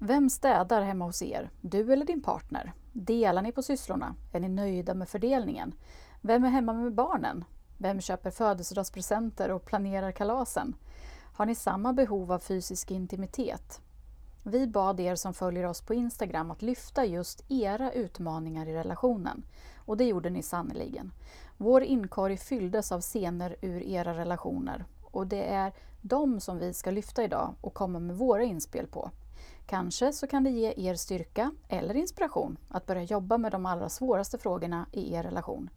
Vem städar hemma hos er? Du eller din partner? Delar ni på sysslorna? Är ni nöjda med fördelningen? Vem är hemma med barnen? Vem köper födelsedagspresenter och planerar kalasen? Har ni samma behov av fysisk intimitet? Vi bad er som följer oss på Instagram att lyfta just era utmaningar i relationen. Och det gjorde ni sannerligen. Vår inkorg fylldes av scener ur era relationer och det är de som vi ska lyfta idag och komma med våra inspel på. Kanske så kan det ge er styrka eller inspiration att börja jobba med de allra svåraste frågorna i er relation.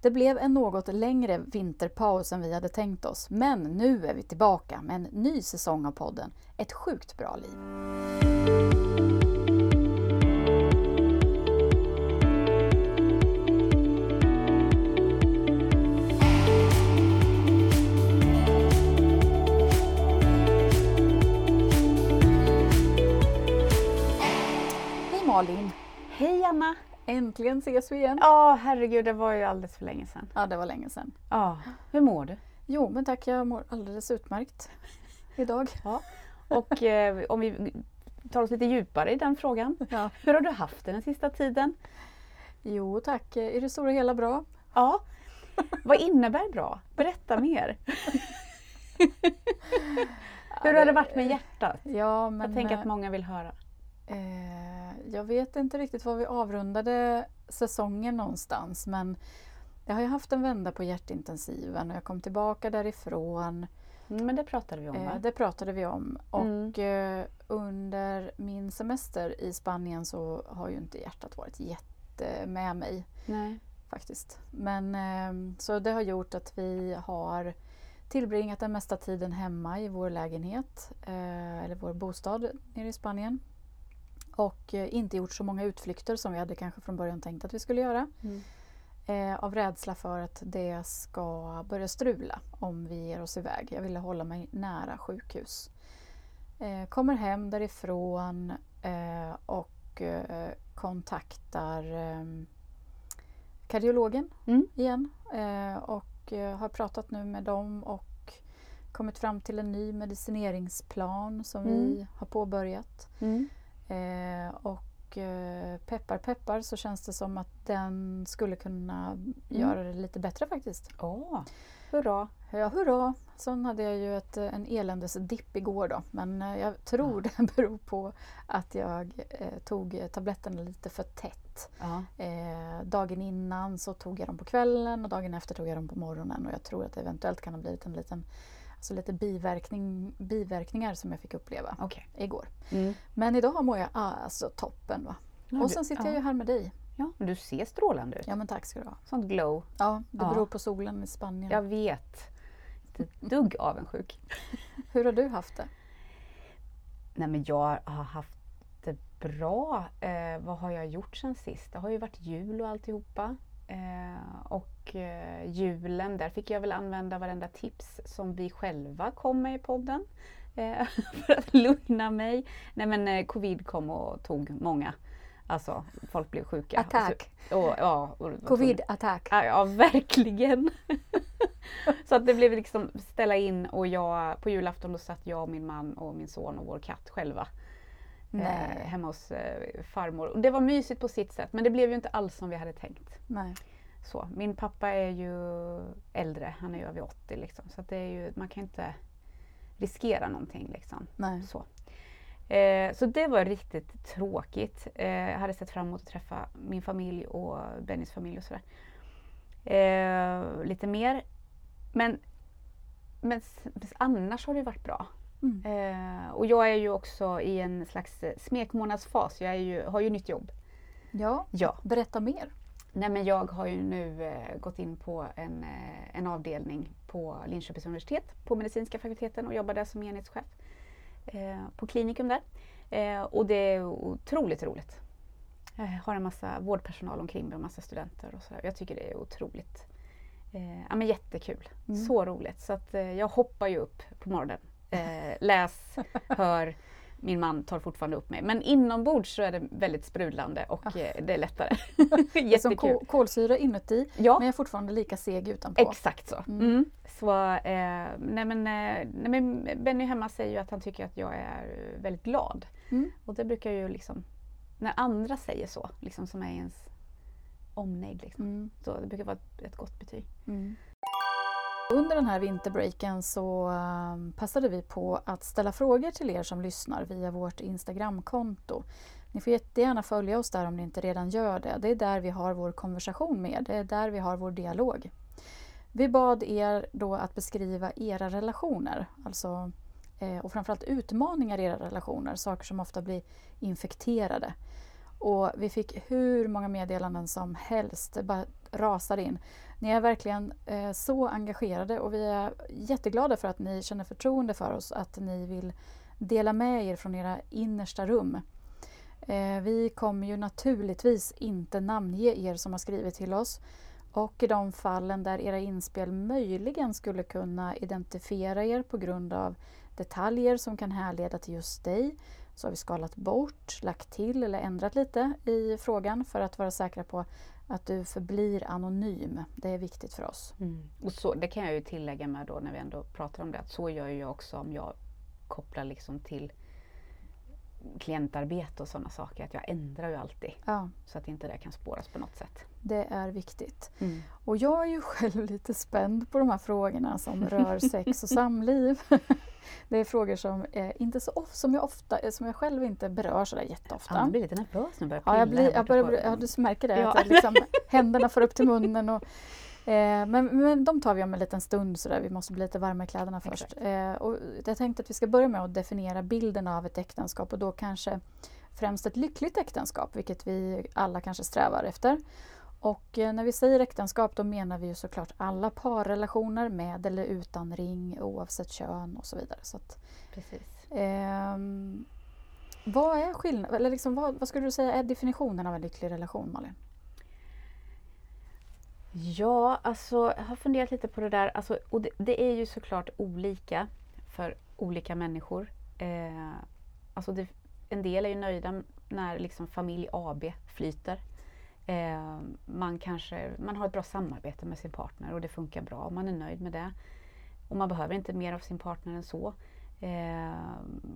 Det blev en något längre vinterpaus än vi hade tänkt oss, men nu är vi tillbaka med en ny säsong av podden Ett sjukt bra liv. Malin! Hej Anna! Äntligen ses vi igen. Ja, herregud, det var ju alldeles för länge sedan. Ja, det var länge sedan. Ja, hur mår du? Jo, men tack, jag mår alldeles utmärkt idag. Ja. Och eh, om vi tar oss lite djupare i den frågan. Ja. Hur har du haft det den sista tiden? Jo tack, i det stora hela bra. Ja. Vad innebär bra? Berätta mer. Hur har det varit med hjärtat? Ja, men, Jag tänker att många vill höra. Eh, jag vet inte riktigt var vi avrundade säsongen någonstans men jag har ju haft en vända på hjärtintensiven och jag kom tillbaka därifrån. Mm, Men det pratade vi om Eh, va? det pratade vi om och Mm. eh, under min semester i Spanien så har ju inte hjärtat varit jätte med mig Nej. faktiskt. Men eh, så det har gjort att vi har tillbringat den mesta tiden hemma i vår lägenhet eh, eller vår bostad nere i Spanien. Och eh, inte gjort så många utflykter som vi hade kanske från början tänkt att vi skulle göra. Mm. Eh, av rädsla för att det ska börja strula om vi ger oss iväg. Jag ville hålla mig nära sjukhus. Eh, kommer hem därifrån eh, och eh, kontaktar eh, kardiologen Mm. igen eh, och har pratat nu med dem och kommit fram till en ny medicineringsplan som vi Mm. har påbörjat. Mm. Eh, och eh, peppar peppar så känns det som att den skulle kunna göra det lite bättre faktiskt. Åh, hurra! Ja, hurra! Sen hade jag ju ett, en eländesdipp igår då men eh, jag tror det beror på att jag eh, tog tabletterna lite för tätt. Ja. Eh, dagen innan så tog jag dem på kvällen och dagen efter tog jag dem på morgonen och jag tror att det eventuellt kan ha blivit en liten alltså lite biverkning, biverkningar som jag fick uppleva Okej. igår. Mm. Men idag mår jag alltså toppen. Va? Ja, och du- sen sitter ja. jag ju här med dig. Ja, men du ser strålande ut. Ja men tack ska du ha. Sånt glow. Ja, det Ja. beror på solen i Spanien. Jag vet. Inte dugg avundsjuk. Hur har du haft det? Nej men jag har haft det bra. Eh, vad har jag gjort sen sist? Det har ju varit jul och alltihopa. Eh, och eh, julen, där fick jag väl använda varenda tips som vi själva kom med i podden. Eh, för att lugna mig. Nej men covid kom och tog många. Alltså folk blev sjuka. Attack. Och så, och, ja, och, Covid-attack. Ja, ja verkligen. så att det blev liksom ställa in och jag, på julafton då satt jag min man och min son och vår katt själva. Eh, hemma hos eh, farmor. Och det var mysigt på sitt sätt men det blev ju inte alls som vi hade tänkt. Nej. Så, min pappa är ju äldre, han är ju över 80 liksom. Så det är ju, man kan inte riskera någonting liksom. Nej. Så. Eh, så det var riktigt tråkigt. Eh, jag hade sett fram emot att träffa min familj och Bennys familj och sådär. Eh, lite mer. Men, men annars har det varit bra. Mm. Eh, och jag är ju också i en slags eh, smekmånadsfas. Jag ju, har ju nytt jobb. Ja, Ja. berätta mer. Nej men jag har ju nu eh, gått in på en, eh, en avdelning på Linköpings universitet på medicinska fakulteten och jobbar där som enhetschef eh, på klinikum där. Eh, och det är otroligt roligt. Jag har en massa vårdpersonal omkring mig och massa studenter och så. Jag tycker det är otroligt ja, men jättekul. Mm. Så roligt. Så att, jag hoppar ju upp på morgonen. Eh, läs, hör, min man tar fortfarande upp mig. Men inombords så är det väldigt sprudlande och eh, det är lättare. Är som Jättekul. kol- kolsyra inuti Ja, men jag är fortfarande lika seg utanpå. exakt så. Mm. Mm. så eh, nej men, eh, nej men Benny hemma säger ju att han tycker att jag är väldigt glad. Mm. Och det brukar ju liksom, när andra säger så, liksom som är ens omnejd, liksom, mm. så det brukar vara ett, ett gott betyg. Under den här vinterbreaken så ehm, passade vi på att ställa frågor till er som lyssnar via vårt Instagramkonto. Ni får jättegärna följa oss där om ni inte redan gör det. Det är där vi har vår konversation med, er. det är där vi har vår dialog. Vi bad er då att beskriva era relationer, alltså, eh, och framförallt utmaningar i era relationer, saker som ofta blir infekterade. Och vi fick hur många meddelanden som helst, det bara rasade in. Ni är verkligen eh, så engagerade och vi är jätteglada för att ni känner förtroende för oss, att ni vill dela med er från era innersta rum. Eh, vi kommer ju naturligtvis inte namnge er som har skrivit till oss och i de fallen där era inspel möjligen skulle kunna identifiera er på grund av detaljer som kan härleda till just dig så har vi skalat bort, lagt till eller ändrat lite i frågan för att vara säkra på att du förblir anonym. Det är viktigt för oss. Mm. Och så, det kan jag ju tillägga med då när vi ändå pratar om det, att så gör jag också om jag kopplar liksom till klientarbete och sådana saker. Att jag ändrar ju alltid. Ja. Så att inte det kan spåras på något sätt. Det är viktigt. Mm. Och jag är ju själv lite spänd på de här frågorna som rör sex och samliv. det är frågor som, eh, inte så of, som, jag ofta, eh, som jag själv inte berör sådär jätteofta. Ja, du blir lite nervös när du börjar ja, jag blir, jag börjar, ja, Du märker det, ja. att jag liksom, händerna får upp till munnen. Och, Eh, men, men de tar vi om en liten stund, så där. vi måste bli lite varma i kläderna först. Eh, och jag tänkte att vi ska börja med att definiera bilden av ett äktenskap och då kanske främst ett lyckligt äktenskap, vilket vi alla kanske strävar efter. Och eh, när vi säger äktenskap då menar vi ju såklart alla parrelationer med eller utan ring oavsett kön och så vidare. Så att, Precis. Eh, vad är skillnaden, eller liksom, vad, vad skulle du säga är definitionen av en lycklig relation Malin? Ja, alltså jag har funderat lite på det där. Alltså, och det, det är ju såklart olika för olika människor. Eh, alltså det, en del är ju nöjda när liksom familj AB flyter. Eh, man, kanske, man har ett bra samarbete med sin partner och det funkar bra och man är nöjd med det. Och man behöver inte mer av sin partner än så. Eh,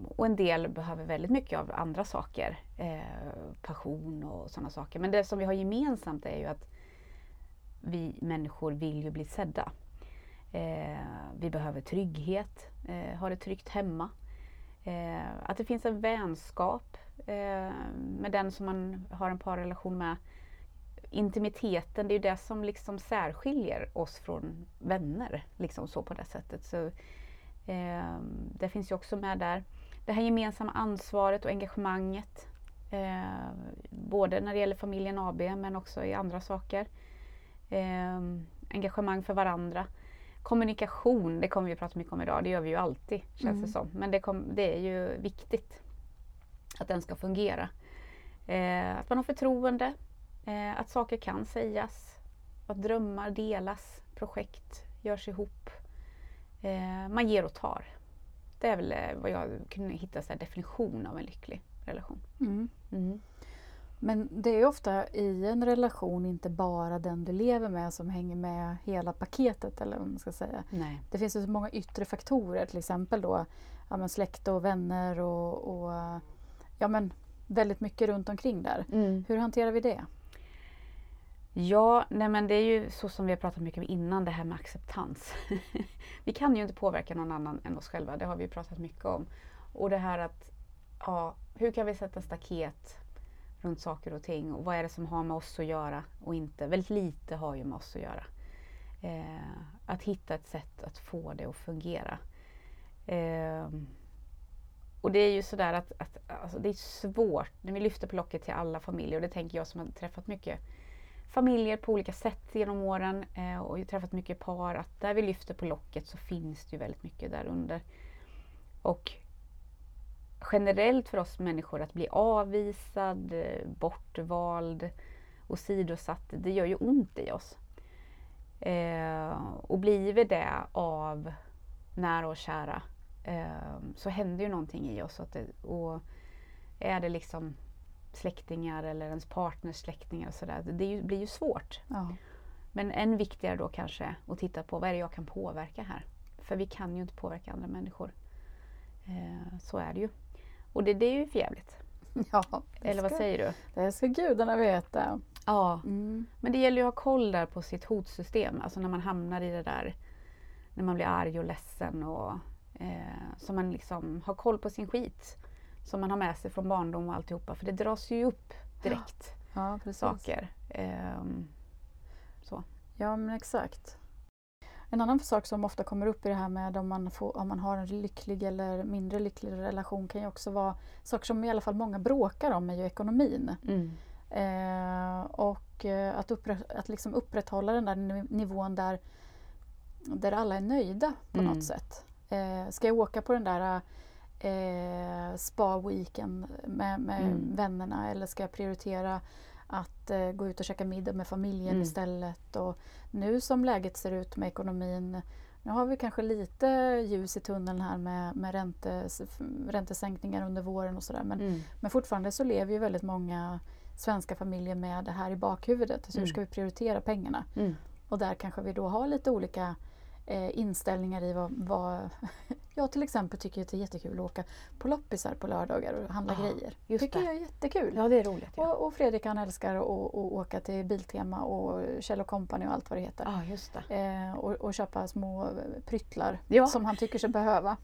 och en del behöver väldigt mycket av andra saker. Eh, passion och sådana saker. Men det som vi har gemensamt är ju att vi människor vill ju bli sedda. Eh, vi behöver trygghet, eh, ha det tryggt hemma. Eh, att det finns en vänskap eh, med den som man har en parrelation med. Intimiteten, det är det som liksom särskiljer oss från vänner. Liksom så på det sättet. Så, eh, det finns ju också med där. Det här gemensamma ansvaret och engagemanget. Eh, både när det gäller familjen AB men också i andra saker eh, engagemang för varandra. Kommunikation, det kommer vi prata mycket om idag, det gör vi ju alltid känns mm. det som. Men det, kom, det, är ju viktigt att den ska fungera. Eh, att man har förtroende, eh, att saker kan sägas, att drömmar delas, projekt görs ihop. Eh, man ger och tar. Det är väl eh, vad jag kunde hitta så definition av en lycklig relation. Mm. Mm. Men det är ofta i en relation inte bara den du lever med som hänger med hela paketet. eller vad man ska säga. Nej. Det finns ju så många yttre faktorer, till exempel då, ja, släkt och vänner och, och ja, men väldigt mycket runt omkring där. Mm. Hur hanterar vi det? Ja, nej men det är ju så som vi har pratat mycket om innan, det här med acceptans. vi kan ju inte påverka någon annan än oss själva, det har vi pratat mycket om. Och det här att, ja, hur kan vi sätta staket runt saker och ting. Och vad är det som har med oss att göra och inte. Väldigt lite har ju med oss att göra. Eh, att hitta ett sätt att få det att fungera. Eh, och det är ju sådär att, att alltså det är svårt när vi lyfter på locket till alla familjer och det tänker jag som har träffat mycket familjer på olika sätt genom åren eh, och träffat mycket par att där vi lyfter på locket så finns det ju väldigt mycket där under. Och generellt för oss människor att bli avvisad, eh, bortvald, och sidosatt, det gör ju ont i oss. Eh, och blir vi det av nära och kära eh, så händer ju någonting i oss. Att det, och är det liksom släktingar eller ens partners släktingar och sådär, det ju, blir ju svårt. Ja. Men än viktigare då kanske att titta på vad är det jag kan påverka här? För vi kan ju inte påverka andra människor. Eh, så är det ju. Och det, det är ju för jävligt. Ja, Eller vad ska- säger du? Det ska gudarna veta. Ja. Mm. Men det gäller ju att ha koll där på sitt hotsystem, alltså när man hamnar i det där, när man blir arg och ledsen och eh, så man liksom har koll på sin skit som man har med sig från barndom och alltihopa, för det dras ju upp direkt Ja, precis. saker. Ehm, så. Ja, men exakt. En annan sak som ofta kommer upp i det här med om man, får, om man har en lycklig eller mindre lycklig relation kan ju också vara saker som i alla fall många bråkar om är ju ekonomin. Mm. Eh, och eh, att, upprä att liksom upprätthålla den där ni- nivån där, där alla är nöjda på Mm. något sätt. Eh, ska jag åka på den där eh, spa-weekend med, med Mm. vännerna eller ska jag prioritera att eh, gå ut och käka middag med familjen Mm. istället? Och nu som läget ser ut med ekonomin nu har vi kanske lite ljus i tunneln här med, med räntes, räntesänkningar under våren och sådär. Men Mm. men fortfarande så lever ju väldigt många svenska familjer med det här i bakhuvudet. Så hur Mm. ska vi prioritera pengarna? Mm. Och där kanske vi då har lite olika eh, inställningar i vad, vad... Jag till exempel tycker att det är jättekul att åka på loppisar på lördagar och handla Ja, grejer. just tycker det. jag är jättekul. Ja, det är roligt. Ja, Och, och Fredrik han älskar att åka till Biltema och Kjell Company och allt vad det heter. ja just det. Eh, och, och köpa små pryttlar Ja. som han tycker sig behöva.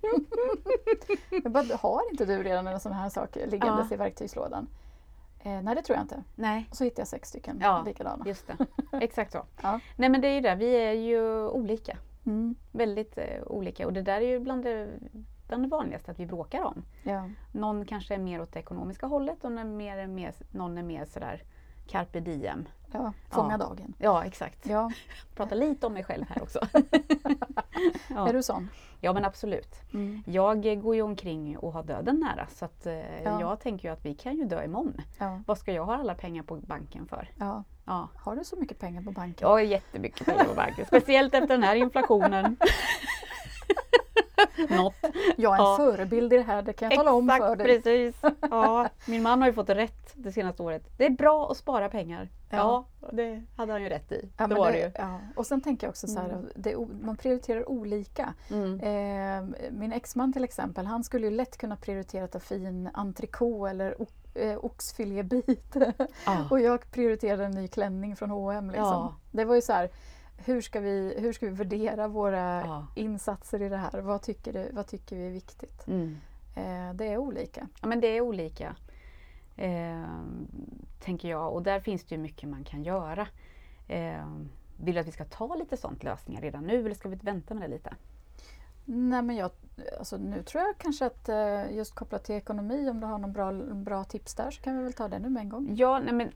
bara, har inte du redan en sån här sak liggandes i verktygslådan? Eh, nej det tror jag inte. Nej, Och så hittade jag sex stycken Ja. likadana. just det. Exakt så. Ja. Nej men det är ju det, vi är ju olika. Mm. Väldigt eh, olika och det där är ju bland det, bland det vanligaste att vi bråkar om. Ja. Någon kanske är mer åt det ekonomiska hållet och någon är mer, mer, någon är mer sådär carpe diem. Ja, fånga Ja. dagen. Ja exakt. Ja. Prata lite om mig själv här också. ja. Är du sån? ja men absolut. Mm. Jag går ju omkring och har döden nära så att eh, Ja. jag tänker ju att vi kan ju dö imorgon. Ja. Vad ska jag ha alla pengar på banken för? ja. Ja. Har du så mycket pengar på banken? Har jättemycket pengar på banken. Speciellt efter den här inflationen. Något. Jag är en Ja. förebild i det här, det kan jag tala om Exakt, för dig. precis. Ja, min man har ju fått rätt det senaste året. Det är bra att spara pengar. Ja, Ja. det hade han ju rätt i. Ja, det var det ju. Ja. Och sen tänker jag också så här, Mm. det, man prioriterar olika. Mm. Eh, min exman till exempel, han skulle ju lätt kunna prioritera ta fin entrecote eller eh, oxfilébit. Ja. och jag prioriterade en ny klänning från H&M liksom. Ja. Det var ju så här, hur ska vi, hur ska vi värdera våra Ja. insatser i det här? Vad tycker, du, vad tycker vi är viktigt? Mm. Eh, det är olika. Ja men det är olika. Eh, tänker jag. Och där finns det ju mycket man kan göra. Eh, vill du att vi ska ta lite sånt lösningar redan nu eller ska vi vänta med det lite? Nej, men jag, alltså, nu tror jag kanske att eh, just kopplat till ekonomi, om du har någon bra, bra tips där så kan vi väl ta det nu med en gång. Ja, nej men,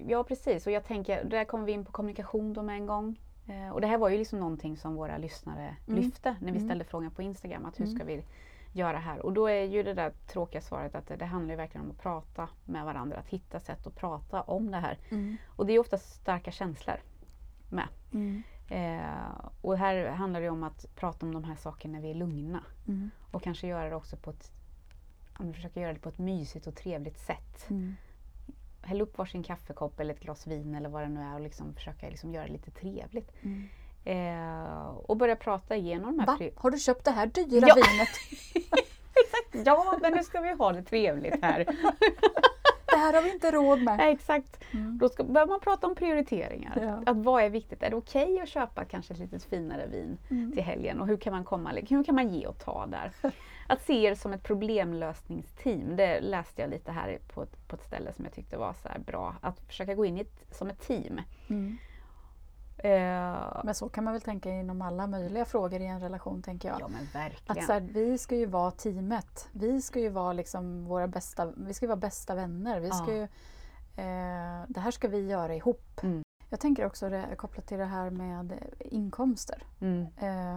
ja precis. Och jag tänker, där kommer vi in på kommunikation då med en gång. Eh, och det här var ju liksom någonting som våra lyssnare Mm. lyfte när vi Mm. ställde frågan på Instagram. Att hur Mm. ska vi göra här? Och då är ju det där tråkiga svaret att det, det handlar verkligen om att prata med varandra. Att hitta sätt att prata om det här. Mm. Och det är ofta starka känslor med. Mm. Eh, och här handlar det om att prata om de här sakerna när vi är lugna. Mm. Och kanske göra det också på ett, försöker göra det på ett mysigt och trevligt sätt. Häll upp varsin kaffekopp eller ett glas vin eller vad det nu är och liksom försöka liksom göra det lite trevligt. Mm. Eh, och börja prata igenom de här Va? Har du köpt det här dyra Ja. vinet? Ja, men nu ska vi ha det trevligt här. Det här har vi inte råd med. Nej, Exakt. Mm. Då ska, börjar man prata om prioriteringar. Ja. Att vad är viktigt? Är det okej att köpa kanske ett lite finare vin Mm. till helgen? Och hur kan man komma, hur kan man ge och ta där? Att se er som ett problemlösningsteam, det läste jag lite här på ett, på ett ställe som jag tyckte var så bra. Att försöka gå in i ett, som ett team. Mm. Eh, Men så kan man väl tänka inom alla möjliga frågor i en relation, tänker jag. ja men Att verkligen. så här, vi ska ju vara teamet. Vi ska ju vara liksom våra bästa, vi ska vara bästa vänner. Vi ska ju, eh, det här ska vi göra ihop. Mm. Jag tänker också det, kopplat till det här med inkomster. Mm. Eh,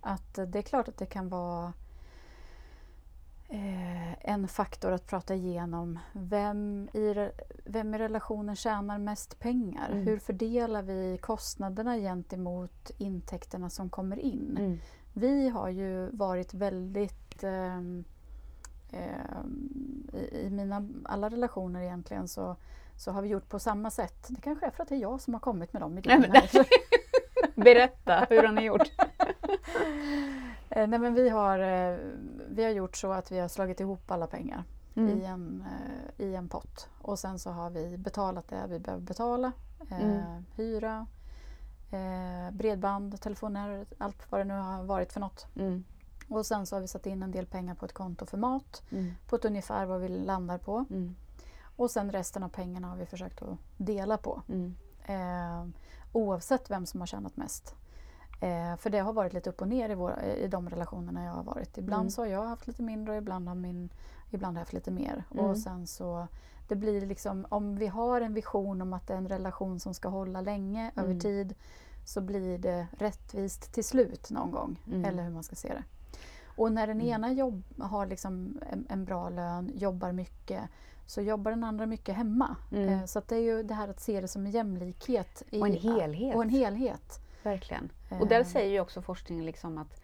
att det är klart att det kan vara eh, en faktor att prata igenom. Vem i, vem i relationen tjänar mest pengar? Mm. Hur fördelar vi kostnaderna gentemot intäkterna som kommer in? Mm. Vi har ju varit väldigt ehm, ehm, i, I mina alla relationer egentligen så, så har vi gjort på samma sätt. Det kanske är för att det är jag som har kommit med de idéerna. Berätta, hur har ni gjort? Eh, Nej, men vi, har, eh, vi har gjort så att vi har slagit ihop alla pengar Mm. i, en, eh, i en pott. Och sen så har vi betalat det vi behöver betala. Eh, Mm. Hyra, eh, bredband, telefoner, allt vad det nu har varit för något. Mm. Och sen så har vi satt in en del pengar på ett konto för mat. Mm. På ett ungefär vad vi landar på. Mm. Och sen resten av pengarna har vi försökt att dela på. Mm. Eh, oavsett vem som har tjänat mest. Eh, för det har varit lite upp och ner i, våra, i de relationerna jag har varit. Ibland Mm. så har jag haft lite mindre och ibland har, min, ibland har jag haft lite mer. Mm. Och sen så det blir liksom, om vi har en vision om att det är en relation som ska hålla länge över Mm. tid så blir det rättvist till slut någon gång. Mm. Eller hur man ska se det. Och när den Mm. ena jobb, har liksom en, en bra lön, jobbar mycket, så jobbar den andra mycket hemma. Mm. Eh, så det är ju det här att se det som en jämlikhet. I, Och en helhet. Och en helhet. Verkligen. Och där Eh, säger ju också forskningen liksom att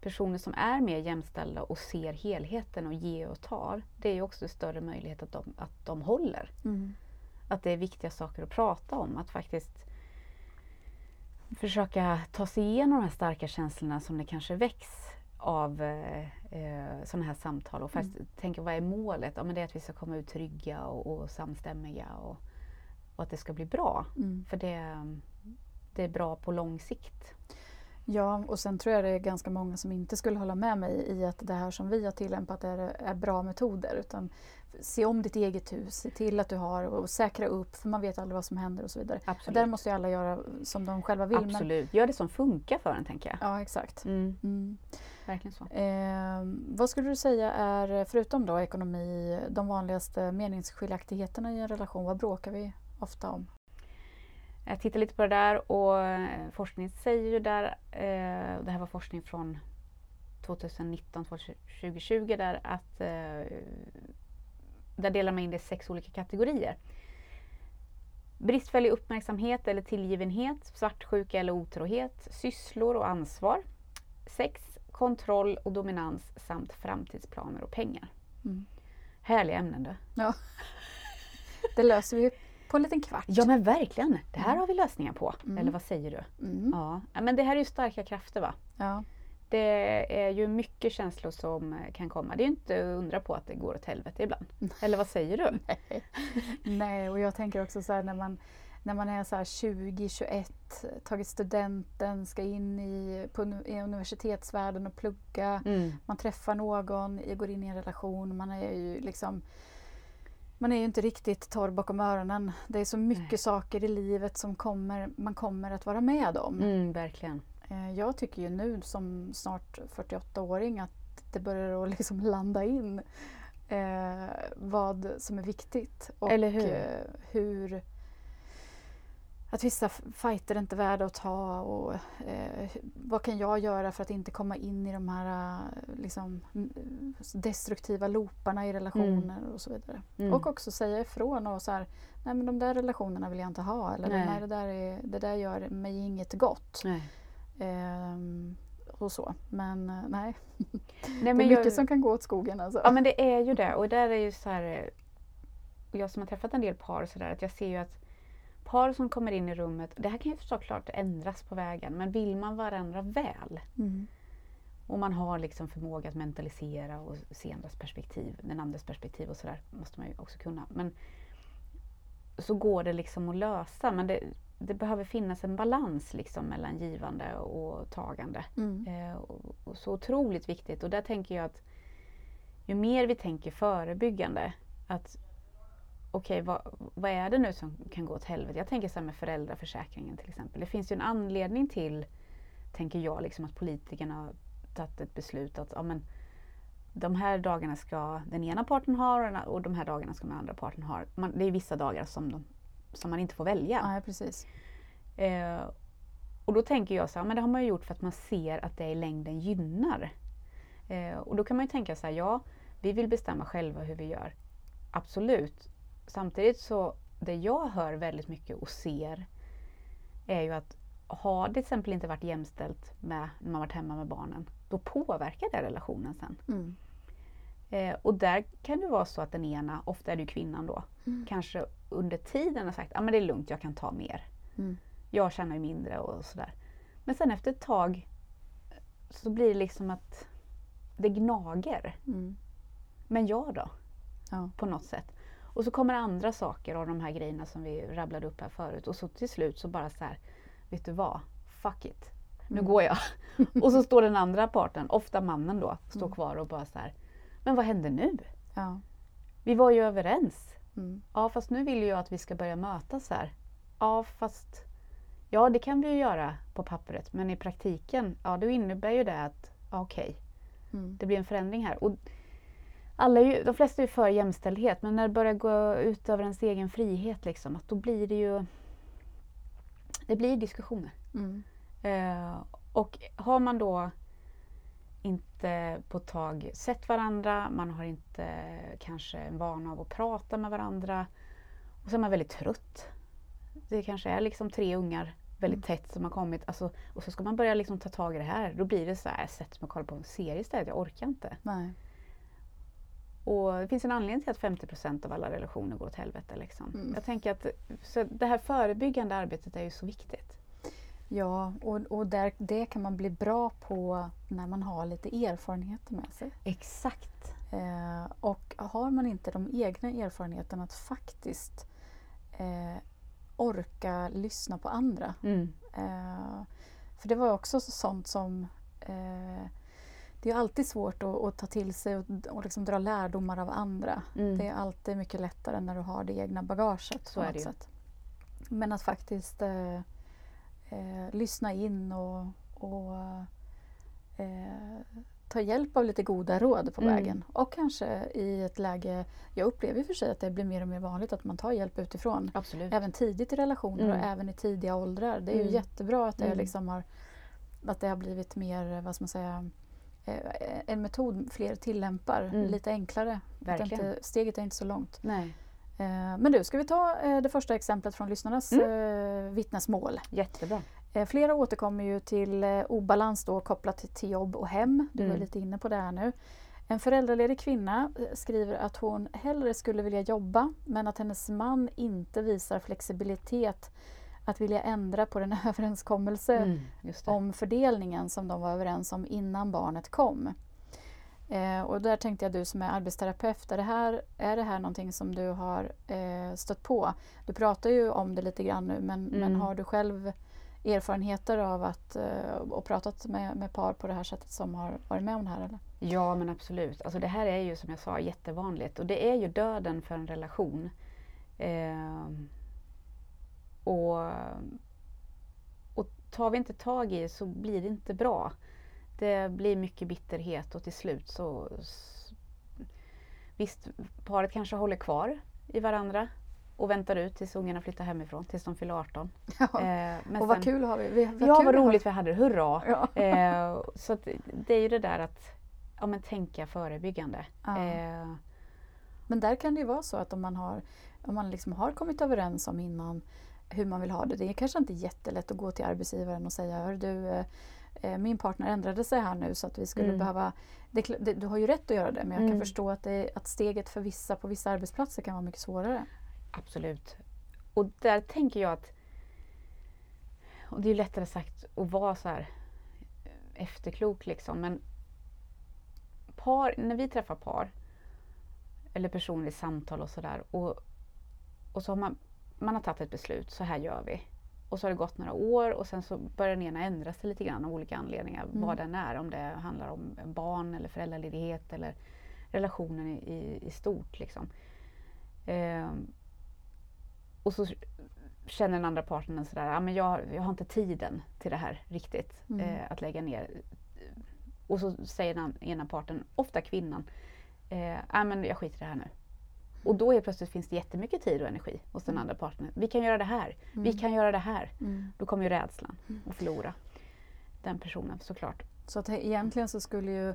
personer som är mer jämställda och ser helheten och ger och tar, det är ju också större möjlighet att de, att de håller. Mm. Att det är viktiga saker att prata om. Att faktiskt försöka ta sig igenom de här starka känslorna som det kanske väcks av eh, eh, sådana här samtal. Och faktiskt tänka, vad är målet? Ja, men det är att vi ska komma ut trygga och, och samstämmiga och, och att det ska bli bra. Mm. För det, det är bra på lång sikt. Ja, och sen tror jag det är ganska många som inte skulle hålla med mig i att det här som vi har tillämpat är, är bra metoder. Utan se om ditt eget hus, se till att du har och säkra upp för man vet aldrig vad som händer och så vidare. Absolut. där måste ju alla göra som de själva vill. Men, Absolut. Gör det som funkar för en, tänker jag. ja, exakt. Mm, Mm. verkligen så. Eh, vad skulle du säga är, förutom då ekonomi, de vanligaste meningsskiljaktigheterna i en relation? Vad bråkar vi ofta om? Jag tittar lite på det där och eh, forskningen säger ju där, eh, det här var forskning från 2019-2020 där att eh, där delar man in det i sex olika kategorier. Bristfällig uppmärksamhet eller tillgivenhet, svartsjuka eller otrohet, sysslor och ansvar, sex, kontroll och dominans samt framtidsplaner och pengar. Mm. Härliga ämnen du. Det löser vi på en liten kvart. Ja men verkligen, det här Mm. har vi lösningar på. Mm. Eller vad säger du? Mm. Ja. men det här är ju starka krafter va? Ja. Det är ju mycket känslor som kan komma. Det är ju inte att undra på att det går åt helvete ibland. Eller vad säger du? Nej, och jag tänker också så här när man, när man är så här 20, 21, tagit studenten, ska in i, på, i universitetsvärlden och plugga. Mm. Man träffar någon, går in i en relation. Man är ju liksom man är ju inte riktigt torr bakom öronen. Det är så mycket Nej. saker i livet som kommer, man kommer att vara med om. Mm, verkligen. Eh, Jag tycker ju nu som snart 48-åring att det börjar att liksom landa in eh, vad som är viktigt. Och Eller hur? Eh, hur att vissa fighter är inte värda att ta och eh, vad kan jag göra för att inte komma in i de här eh, liksom, mm, destruktiva looparna i relationer och så vidare. Mm. Och också säga ifrån och så här, nej men de där relationerna vill jag inte ha eller Nej. nej. det, där är, det där gör mig inget gott. Ehm, och så. Men eh, nej, Nej, det är men mycket jag, som kan gå åt skogen alltså. Ja men det är ju det. Och där är ju så här, eh, jag som har träffat en del par och sådär, att jag ser ju att par som kommer in i rummet, det här kan ju såklart ändras på vägen, men vill man varandra väl Mm. och man har liksom förmåga att mentalisera och se andras perspektiv, den andres perspektiv och sådär, måste man ju också kunna. Men så går det liksom att lösa, men det, det behöver finnas en balans liksom mellan givande och tagande. Mm. Eh, och, och så otroligt viktigt. Och där tänker jag att ju mer vi tänker förebyggande, att okej, vad, vad är det nu som kan gå åt helvete? Jag tänker så här med föräldraförsäkringen till exempel. Det finns ju en anledning till, tänker jag, liksom att politikerna har tagit ett beslut att ja, men, de här dagarna ska den ena parten ha och de här dagarna ska den andra parten ha. Man, det är vissa dagar som, de, som man inte får välja. Ja, precis. Eh, och då tänker jag så här, men det har man ju gjort för att man ser att det i längden gynnar. Eh, och då kan man ju tänka så här, ja, vi vill bestämma själva hur vi gör. Absolut. Samtidigt så, det jag hör väldigt mycket och ser är ju att har det till exempel inte varit jämställt med när man varit hemma med barnen, då påverkar det relationen sen. Mm. Eh, och där kan det vara så att den ena, ofta är det kvinnan då, Mm. kanske under tiden har sagt att ah, men det är lugnt, jag kan ta mer. Mm. Jag tjänar ju mindre och sådär. Men sen efter ett tag så blir det liksom att det gnager. Mm. Men jag då? Ja. På något sätt. Och så kommer andra saker av de här grejerna som vi rabblade upp här förut. Och så till slut så bara så här, vet du vad? Fuck it. Nu Mm. går jag. och så står den andra parten, ofta mannen då, står Mm. kvar och bara så här, men vad händer nu? Ja. Vi var ju överens. Mm. Ja, fast nu vill jag att vi ska börja mötas här. Ja, fast ja, det kan vi ju göra på pappret, men i praktiken, ja, då innebär ju det att ja, okej, Mm. det blir en förändring här. Och alla ju, de flesta är ju för jämställdhet, men när det börjar gå ut över ens egen frihet, liksom, att då blir det ju det blir diskussioner. Mm. Eh, och har man då inte på ett tag sett varandra, man har inte kanske en vana av att prata med varandra och så är man väldigt trött. Det kanske är liksom tre ungar väldigt tätt som har kommit alltså, och så ska man börja liksom ta tag i det här. Då blir det så här, jag sätter mig och kollar på en serie istället, jag orkar inte. Nej. Och det finns en anledning till att 50% av alla relationer går åt helvete. Liksom. Mm. Jag tänker att så det här förebyggande arbetet är ju så viktigt. Ja, och, och där, det kan man bli bra på när man har lite erfarenheter med sig. Exakt. Eh, och har man inte de egna erfarenheterna att faktiskt eh, orka lyssna på andra. Mm. Eh, för det var också sånt som eh, det är alltid svårt att, att ta till sig och, och liksom dra lärdomar av andra. Mm. Det är alltid mycket lättare när du har det egna bagaget. Så på. Men att faktiskt eh, eh, lyssna in och, och eh, ta hjälp av lite goda råd på Mm. vägen. Och kanske i ett läge, jag upplever och för sig att det blir mer och mer vanligt att man tar hjälp utifrån. Absolut. Även tidigt i relationer och Mm. även i tidiga åldrar. Det är ju Mm. jättebra att det, Mm. liksom har, att det har blivit mer, vad ska man säga, en metod fler tillämpar. Mm. Lite enklare. Inte, steget är inte så långt. Nej. Eh, Men du, ska vi ta eh, det första exemplet från lyssnarnas Mm. eh, vittnesmål? Jättebra. Eh, Flera återkommer ju till eh, obalans då kopplat till- jobb och hem. Du Mm. lite inne på det här nu. En föräldraledig kvinna eh, skriver att hon hellre skulle vilja jobba men att hennes man inte visar flexibilitet att vilja ändra på den överenskommelse Mm, om fördelningen som de var överens om innan barnet kom. Eh, och där tänkte jag du som är arbetsterapeut, är det här, är det här någonting som du har eh, stött på? Du pratar ju om det lite grann nu men, men Mm. har du själv erfarenheter av att eh, och pratat med, med par på det här sättet som har varit med om det här? Eller? Ja men absolut. Alltså det här är ju som jag sa jättevanligt och det är ju döden för en relation. Och, och tar vi inte tag i så blir det inte bra. Det blir mycket bitterhet och till slut så Visst, paret kanske håller kvar i varandra och väntar ut tills ungarna flyttar hemifrån, tills de fyller 18. Ja. Men och vad sen- kul har vi! vi vad Ja, vad roligt vi hade det, hurra! Ja. Eh, så det är ju det där att ja, men tänka förebyggande. Ja. Eh, Men där kan det ju vara så att om man har, om man liksom har kommit överens om innan hur man vill ha det. Det är kanske inte jättelätt att gå till arbetsgivaren och säga Hör du, eh, eh, min partner ändrade sig här nu så att vi skulle Mm. behöva... Det, det, du har ju rätt att göra det men jag kan Mm. förstå att, det, att steget för vissa på vissa arbetsplatser kan vara mycket svårare. absolut. Och där tänker jag att och det är ju lättare sagt att vara så här eh, efterklok liksom men par, när vi träffar par eller personer i samtal och sådär och, och så har man, man har tagit ett beslut, så här gör vi. Och så har det gått några år och sen så börjar den ena ändra sig lite grann av olika anledningar. Mm. Vad den är, om det handlar om barn eller föräldraledighet eller relationen i, i, stort. Liksom. Ehm, och så känner den andra parten sådär, ah, men jag, jag har inte tiden till det här riktigt, Mm. eh, att lägga ner. Och så säger den ena parten, ofta kvinnan, eh, ah, men jag skiter i det här nu. Och då helt plötsligt finns det jättemycket tid och energi hos den Mm. andra partnern. Vi kan göra det här, vi Mm. kan göra det här. Mm. Då kommer ju rädslan att förlora den personen såklart. Så att egentligen så skulle ju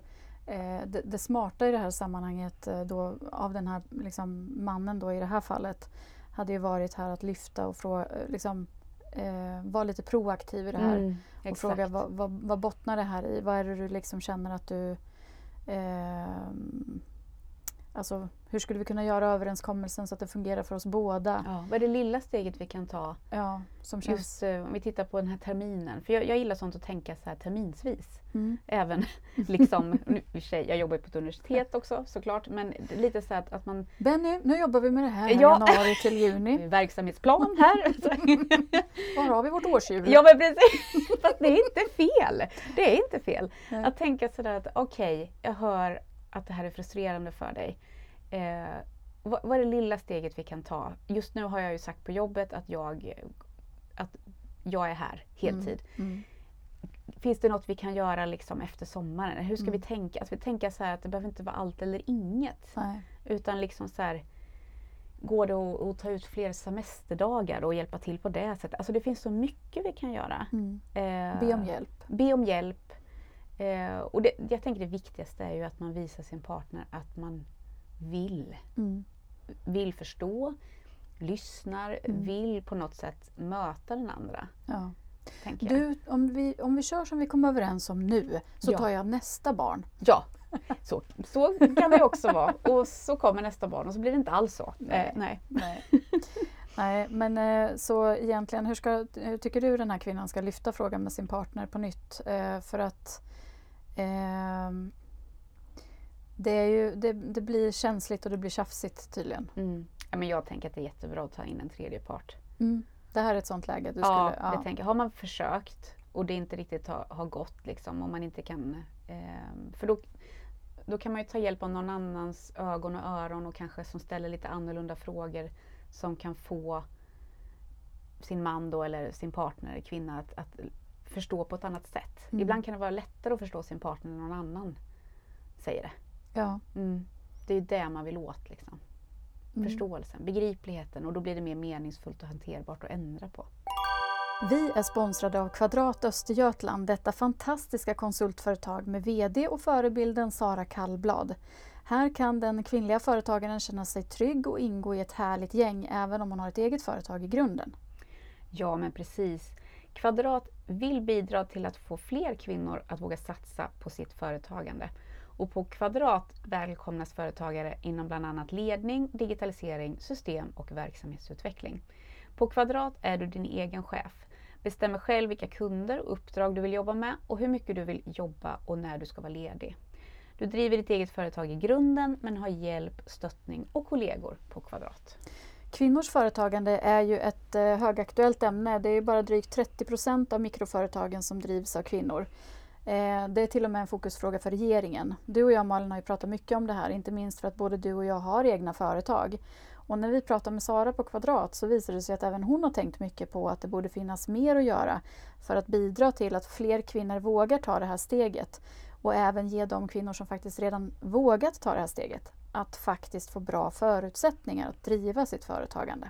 eh, det, det smarta i det här sammanhanget eh, då, av den här liksom, mannen då i det här fallet hade ju varit här att lyfta och frå, eh, liksom, eh, vara lite proaktiv i det här. och exakt. fråga vad, vad, vad bottnar det här i? Vad är det du liksom känner att du... Eh, alltså Hur skulle vi kunna göra överenskommelsen så att det fungerar för oss båda? Ja, vad är det lilla steget vi kan ta? Ja, som känns... Just eh, om vi tittar på den här terminen. För jag, jag gillar sånt att tänka så här terminsvis. Mm. Även liksom, nu, i sig, jag jobbar ju på ett universitet också såklart, men lite så att, att man... Benny, nu jobbar vi med det här, Ja. januari till juni. Verksamhetsplan här. Var har vi vårt årshjul? ja men precis, fast det är inte fel. Det är inte fel. Nej. Att tänka sådär att okej, jag hör att det här är frustrerande för dig. Eh, vad, vad är det lilla steget vi kan ta? Just nu har jag ju sagt på jobbet att jag, att jag är här heltid. Mm. Finns det något vi kan göra liksom efter sommaren? Hur ska Mm. vi tänka? Alltså vi tänker så att det behöver inte vara allt eller inget. Nej. Utan liksom så här, går det att, att ta ut fler semesterdagar och hjälpa till på det sättet? Alltså det finns så mycket vi kan göra. Mm. Eh, Be om hjälp. Be om hjälp. Eh, och det, jag tänker det viktigaste är ju att man visar sin partner att man vill. Mm. Vill förstå, lyssnar, Mm. vill på något sätt möta den andra. Ja. Du, om vi, om vi kör som vi kom överens om nu så Ja. tar jag nästa barn. Ja, så, så kan det också vara. Och så kommer nästa barn och så blir det inte alls så. Nej. Eh, nej. Nej. Nej, men eh, så egentligen, hur, ska, hur tycker du den här kvinnan ska lyfta frågan med sin partner på nytt? Eh, för att ehm, det, är ju, det, det blir känsligt och det blir tjafsigt tydligen. Mm. Ja, men jag tänker att det är jättebra att ta in en tredje part. Mm. Det här är ett sånt läge. Du ja, skulle, tänker, jag. har man försökt och det inte riktigt har, har gått, liksom, om man inte kan... Eh, för då, då kan man ju ta hjälp av någon annans ögon och öron och kanske som ställer lite annorlunda frågor som kan få sin man då, eller sin partner, kvinna, att, att förstå på ett annat sätt. Mm. Ibland kan det vara lättare att förstå sin partner när någon annan säger det. Ja. Det är det man vill åt. Liksom. Mm. Förståelsen, begripligheten och då blir det mer meningsfullt och hanterbart att ändra på. Vi är sponsrade av Kvadrat Östergötland, detta fantastiska konsultföretag med VD och förebilden Sara Kallblad. Här kan den kvinnliga företagaren känna sig trygg och ingå i ett härligt gäng även om hon har ett eget företag i grunden. Ja, men precis. Kvadrat vill bidra till att få fler kvinnor att våga satsa på sitt företagande. Och på Kvadrat välkomnas företagare inom bland annat ledning, digitalisering, system och verksamhetsutveckling. På Kvadrat är du din egen chef. Bestämmer själv vilka kunder och uppdrag du vill jobba med och hur mycket du vill jobba och när du ska vara ledig. Du driver ditt eget företag i grunden men har hjälp, stöttning och kollegor på Kvadrat. Kvinnors företagande är ju ett eh, högaktuellt ämne. Det är bara drygt 30 procent av mikroföretagen som drivs av kvinnor. Eh, det är till och med en fokusfråga för regeringen. Du och jag Malin har ju pratat mycket om det här, inte minst för att både du och jag har egna företag. Och när vi pratar med Sara på Kvadrat så visar det sig att även hon har tänkt mycket på att det borde finnas mer att göra för att bidra till att fler kvinnor vågar ta det här steget och även ge de kvinnor som faktiskt redan vågat ta det här steget att faktiskt få bra förutsättningar att driva sitt företagande.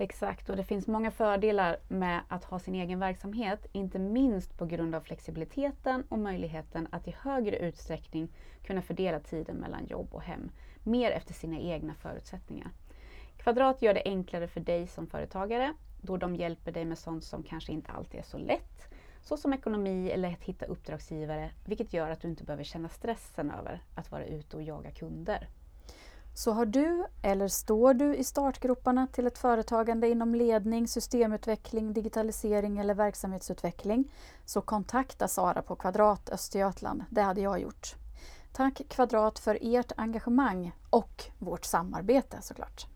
Exakt, och det finns många fördelar med att ha sin egen verksamhet, inte minst på grund av flexibiliteten och möjligheten att i högre utsträckning kunna fördela tiden mellan jobb och hem, mer efter sina egna förutsättningar. Kvadrat gör det enklare för dig som företagare, då de hjälper dig med sånt som kanske inte alltid är så lätt, såsom ekonomi eller att hitta uppdragsgivare, vilket gör att du inte behöver känna stressen över att vara ute och jaga kunder. Så har du eller står du i startgroparna till ett företagande inom ledning, systemutveckling, digitalisering eller verksamhetsutveckling så kontakta Sara på Kvadrat Östergötland. Det hade jag gjort. Tack Kvadrat för ert engagemang och vårt samarbete såklart.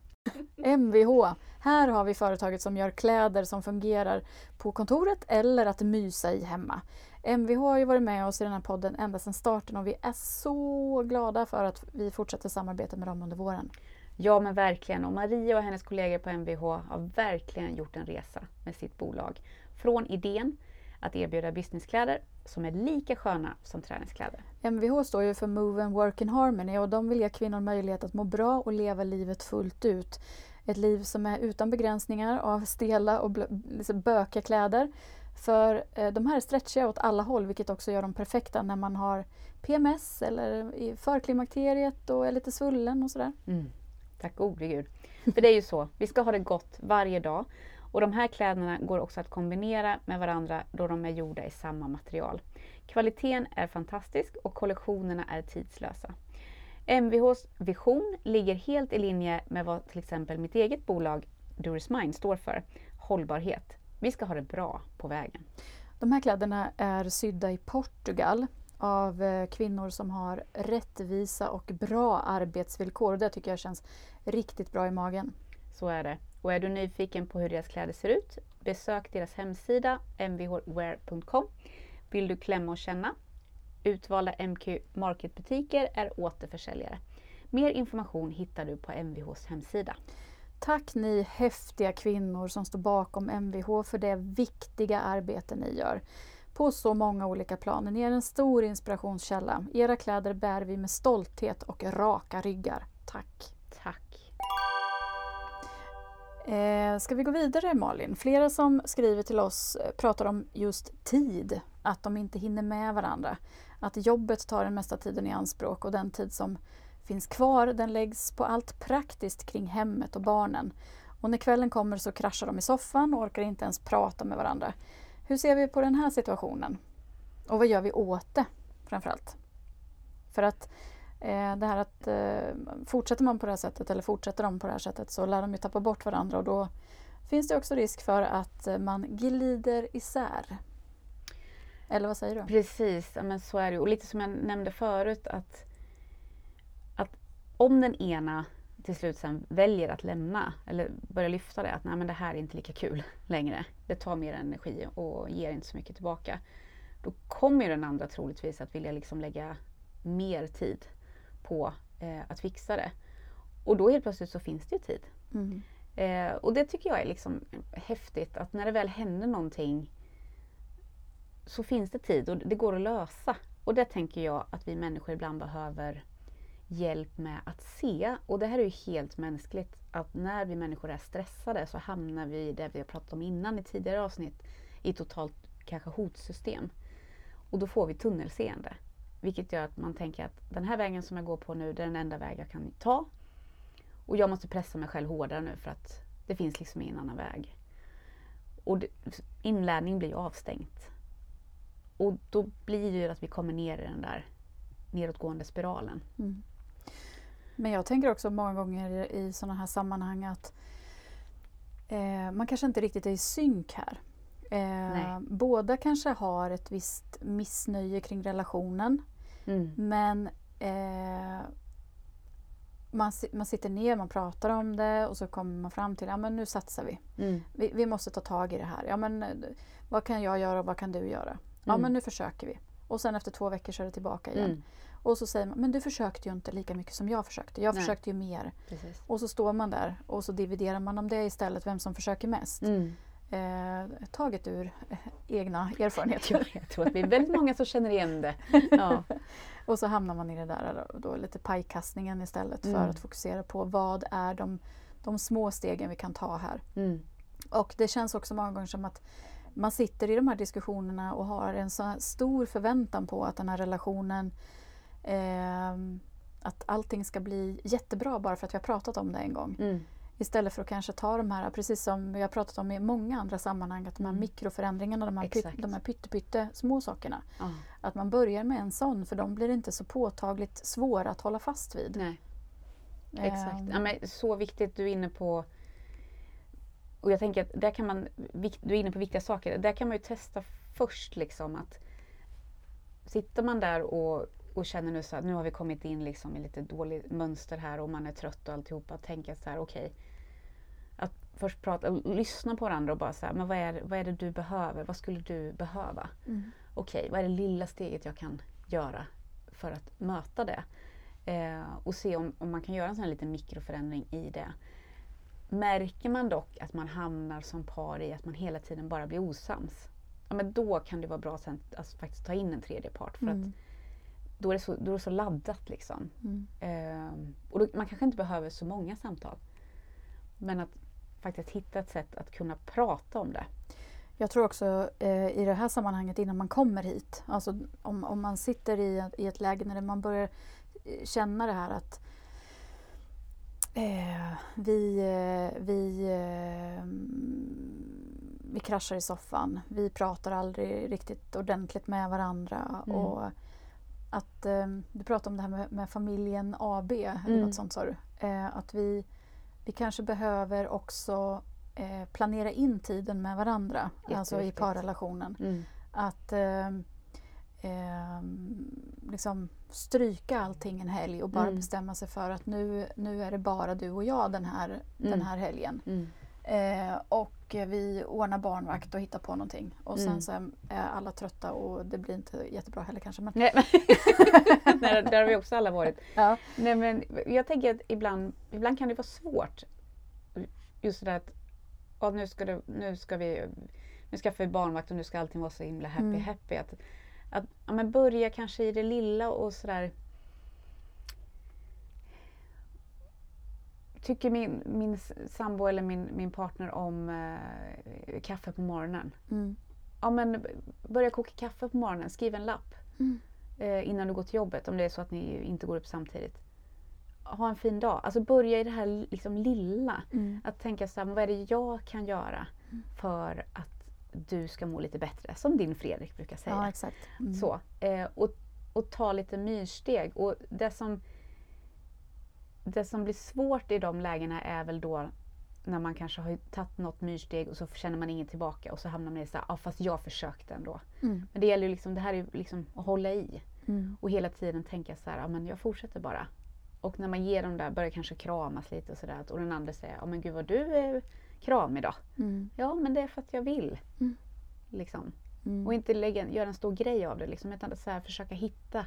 Mvh. Här har vi företaget som gör kläder som fungerar på kontoret eller att mysa i hemma. Mvh har ju varit med oss i den här podden ända sedan starten och vi är så glada för att vi fortsätter samarbeta med dem under våren. Ja men verkligen och Maria och hennes kollegor på Mvh har verkligen gjort en resa med sitt bolag. Från idén att erbjuda businesskläder som är lika sköna som träningskläder. Mvh står ju för Move and Work in Harmony och de vill ge kvinnor möjlighet att må bra och leva livet fullt ut. Ett liv som är utan begränsningar av stela och liksom bökiga kläder. För eh, de här är stretchiga åt alla håll vilket också gör dem perfekta när man har PMS eller i förklimakteriet och är lite svullen och sådär. Mm. Tack gode gud. För det är ju så, vi ska ha det gott varje dag. Och de här kläderna går också att kombinera med varandra då de är gjorda i samma material. Kvaliteten är fantastisk och kollektionerna är tidslösa. Mvhs vision ligger helt i linje med vad till exempel mitt eget bolag Duris Mind står för, hållbarhet. Vi ska ha det bra på vägen. De här kläderna är sydda i Portugal av eh, kvinnor som har rättvisa och bra arbetsvillkor. Och det tycker jag känns riktigt bra i magen. Så är det. Och är du nyfiken på hur deras kläder ser ut, besök deras hemsida mvhwear.com. Vill du klämma och känna? Utvalda MQ Market-butiker är återförsäljare. Mer information hittar du på Mvhs hemsida. Tack ni häftiga kvinnor som står bakom Mvh för det viktiga arbete ni gör. På så många olika plan. Ni är en stor inspirationskälla. Era kläder bär vi med stolthet och raka ryggar. Tack! Tack! Eh, ska vi gå vidare Malin? Flera som skriver till oss eh, pratar om just tid. Att de inte hinner med varandra. Att jobbet tar den mesta tiden i anspråk och den tid som finns kvar den läggs på allt praktiskt kring hemmet och barnen. Och när kvällen kommer så kraschar de i soffan och orkar inte ens prata med varandra. Hur ser vi på den här situationen? Och vad gör vi åt det framförallt? För att eh, det här att eh, fortsätter man på det här sättet eller fortsätter de på det här sättet så lär de ju tappa bort varandra och då finns det också risk för att eh, man glider isär. Eller vad säger du? Precis, men så är det Och lite som jag nämnde förut att, om den ena till slut sen väljer att lämna eller börja lyfta det att nej men det här är inte lika kul längre. Det tar mer energi och ger inte så mycket tillbaka. Då kommer den andra troligtvis att vilja liksom lägga mer tid på eh, att fixa det. Och då helt plötsligt så finns det ju tid. Mm. Eh, och det tycker jag är liksom häftigt att när det väl händer någonting så finns det tid och det går att lösa. Och det tänker jag att vi människor ibland behöver hjälp med att se. Och det här är ju helt mänskligt att när vi människor är stressade så hamnar vi i det vi har pratat om innan i tidigare avsnitt i totalt kanske hotsystem. Och då får vi tunnelseende. Vilket gör att man tänker att den här vägen som jag går på nu, det är den enda väg jag kan ta. Och jag måste pressa mig själv hårdare nu för att det finns liksom ingen annan väg. Och det, inlärning blir avstängt. Och då blir det ju att vi kommer ner i den där nedåtgående spiralen. Mm. Men jag tänker också många gånger i sådana här sammanhang att eh, man kanske inte riktigt är i synk här. Eh, båda kanske har ett visst missnöje kring relationen. Mm. Men eh, man, man sitter ner, man pratar om det och så kommer man fram till att ja, nu satsar vi. Mm. vi. vi. måste ta tag i det här. Ja, men, vad kan jag göra och vad kan du göra? Ja mm. men nu försöker vi. Och sen efter två veckor så är det tillbaka igen. Och så säger man, men du försökte ju inte lika mycket som jag försökte. Jag Nej. försökte ju mer. Precis. Och så står man där och så dividerar man om det istället, vem som försöker mest. Mm. Eh, taget ur eh, egna erfarenheter. jag tror att vi är väldigt många som känner igen det. Ja. och så hamnar man i det där då, lite pajkastningen istället mm. för att fokusera på vad är de, de små stegen vi kan ta här. Mm. Och det känns också många gånger som att man sitter i de här diskussionerna och har en så stor förväntan på att den här relationen eh, att allting ska bli jättebra bara för att vi har pratat om det en gång. Mm. Istället för att kanske ta de här, precis som vi har pratat om i många andra sammanhang, att de här mm. mikroförändringarna, de här, pyt, de här pytte, små sakerna. Mm. Att man börjar med en sån, för de blir inte så påtagligt svåra att hålla fast vid. Nej. Exakt. Um. Ja, men så viktigt, du är inne på och jag tänker att där kan man, du är inne på viktiga saker, där kan man ju testa först liksom att Sitter man där och, och känner nu så att nu har vi kommit in liksom i lite dåligt mönster här och man är trött och alltihopa, att tänka så här okej okay, Att först prata, lyssna på varandra och bara så här, men vad är, vad är det du behöver? Vad skulle du behöva? Mm. Okej, okay, vad är det lilla steget jag kan göra för att möta det? Eh, och se om, om man kan göra en sån här liten mikroförändring i det. Märker man dock att man hamnar som par i att man hela tiden bara blir osams, ja, men då kan det vara bra sen att alltså, faktiskt ta in en tredje part. För mm. att då är, det så, då är det så laddat. Liksom. Mm. Ehm, och då, man kanske inte behöver så många samtal. Men att faktiskt hitta ett sätt att kunna prata om det. Jag tror också eh, i det här sammanhanget innan man kommer hit, alltså om, om man sitter i, i ett läge när man börjar eh, känna det här att Eh, vi, eh, vi, eh, vi kraschar i soffan. Vi pratar aldrig riktigt ordentligt med varandra. Mm. Och att eh, du pratade om det här med, med familjen AB, eller Mm. något sånt sa du. Eh, att vi, vi kanske behöver också eh, planera in tiden med varandra, alltså i parrelationen. Mm. Att eh, eh, liksom stryka allting en helg och bara Mm. bestämma sig för att nu, nu är det bara du och jag den här, den Mm. här helgen. Mm. Eh, och vi ordnar barnvakt och hittar på någonting. Och sen Mm. så är alla trötta och det blir inte jättebra heller kanske. Men, Nej, men Nej, där har vi också alla varit. ja. Nej, men jag tänker att ibland, ibland kan det vara svårt. Just det där att ja, nu, ska det, nu ska vi nu skaffar vi barnvakt och nu ska allting vara så himla happy Mm. happy. Att, att ja, men börja kanske i det lilla och sådär. Tycker min, min sambo eller min, min partner om eh, kaffe på morgonen? Mm. Ja men börja koka kaffe på morgonen, skriv en lapp Mm. eh, innan du går till jobbet om det är så att ni inte går upp samtidigt. Ha en fin dag. Alltså börja i det här liksom lilla. Mm. Att tänka så här, vad är det jag kan göra för att du ska må lite bättre? Som din Fredrik brukar säga. Ja, exakt. Mm. Så, eh, och, och ta lite myrsteg. Och det som, det som blir svårt i de lägena är väl då när man kanske har tagit något myrsteg och så känner man inget tillbaka och så hamnar man i så här, ja fast jag försökte ändå. Mm. Men det gäller ju liksom, det här är ju liksom att hålla i Mm. och hela tiden tänka så här, ja men jag fortsätter bara. Och när man ger dem där, börjar kanske kramas lite och sådär och den andra säger, ja men gud vad du är kramig då. Mm. Ja men det är för att jag vill. Mm. Liksom. Mm. Och inte lägga, göra en stor grej av det liksom, utan så här, försöka hitta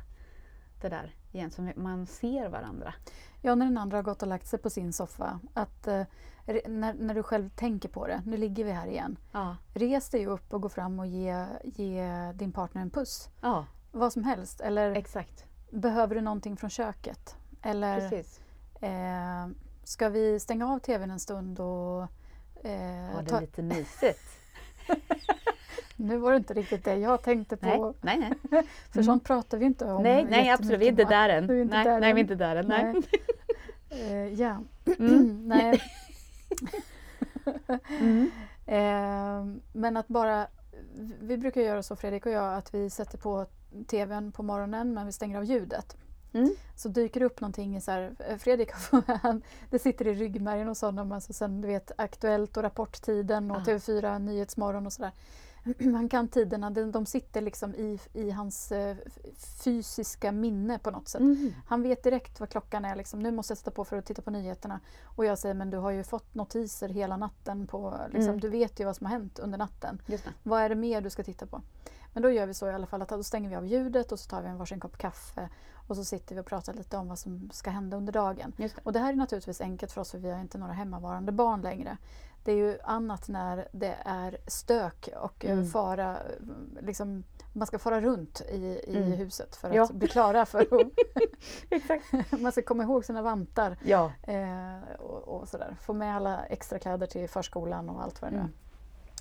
det där igen, så man ser varandra. Ja, när den andra har gått och lagt sig på sin soffa. Att, eh, när, när du själv tänker på det, nu ligger vi här igen. Ja. Res dig upp och gå fram och ge, ge din partner en puss. Ja, Vad som helst. Eller exakt. behöver du någonting från köket? Eller Precis. eh, ska vi stänga av tvn en stund och eh, Ha det ta, lite mysigt. Nu var det inte riktigt det jag tänkte på. Nej, nej, nej. För sånt pratar vi inte om nej, nej absolut. Vi är inte där än. Inte nej, där nej, än. vi är inte där än. Nej. Eh, ja. Mm. nej. Mm. Eh, men att bara... Vi brukar göra så Fredrik och jag att vi sätter på tvn på morgonen men vi stänger av ljudet. Mm. Så dyker det upp någonting så här, eh, Fredrik han, det sitter i ryggmärgen och sådana, alltså sen du vet Aktuellt och Rapporttiden och Ah. TV4 Nyhetsmorgon och sådär. Han kan tiderna, de, de sitter liksom i, i hans eh, fysiska minne på något sätt. Mm. Han vet direkt vad klockan är. Liksom. Nu måste jag sätta på för att titta på nyheterna. Och jag säger, men du har ju fått notiser hela natten. På, liksom, Mm. Du vet ju vad som har hänt under natten. Vad är det mer du ska titta på? Men då gör vi så i alla fall att då stänger vi av ljudet och så tar vi en varsin kopp kaffe. Och så sitter vi och pratar lite om vad som ska hända under dagen. Det. Och det här är naturligtvis enkelt för oss för vi har inte några hemmavarande barn längre. Det är ju annat när det är stök och Mm. mm. fara, liksom, man ska fara runt i, i Mm. huset för att Ja. bli klara för att man ska komma ihåg sina vantar Ja. eh, och, och sådär. Få med alla extra kläder till förskolan och allt vad det nu är. Mm.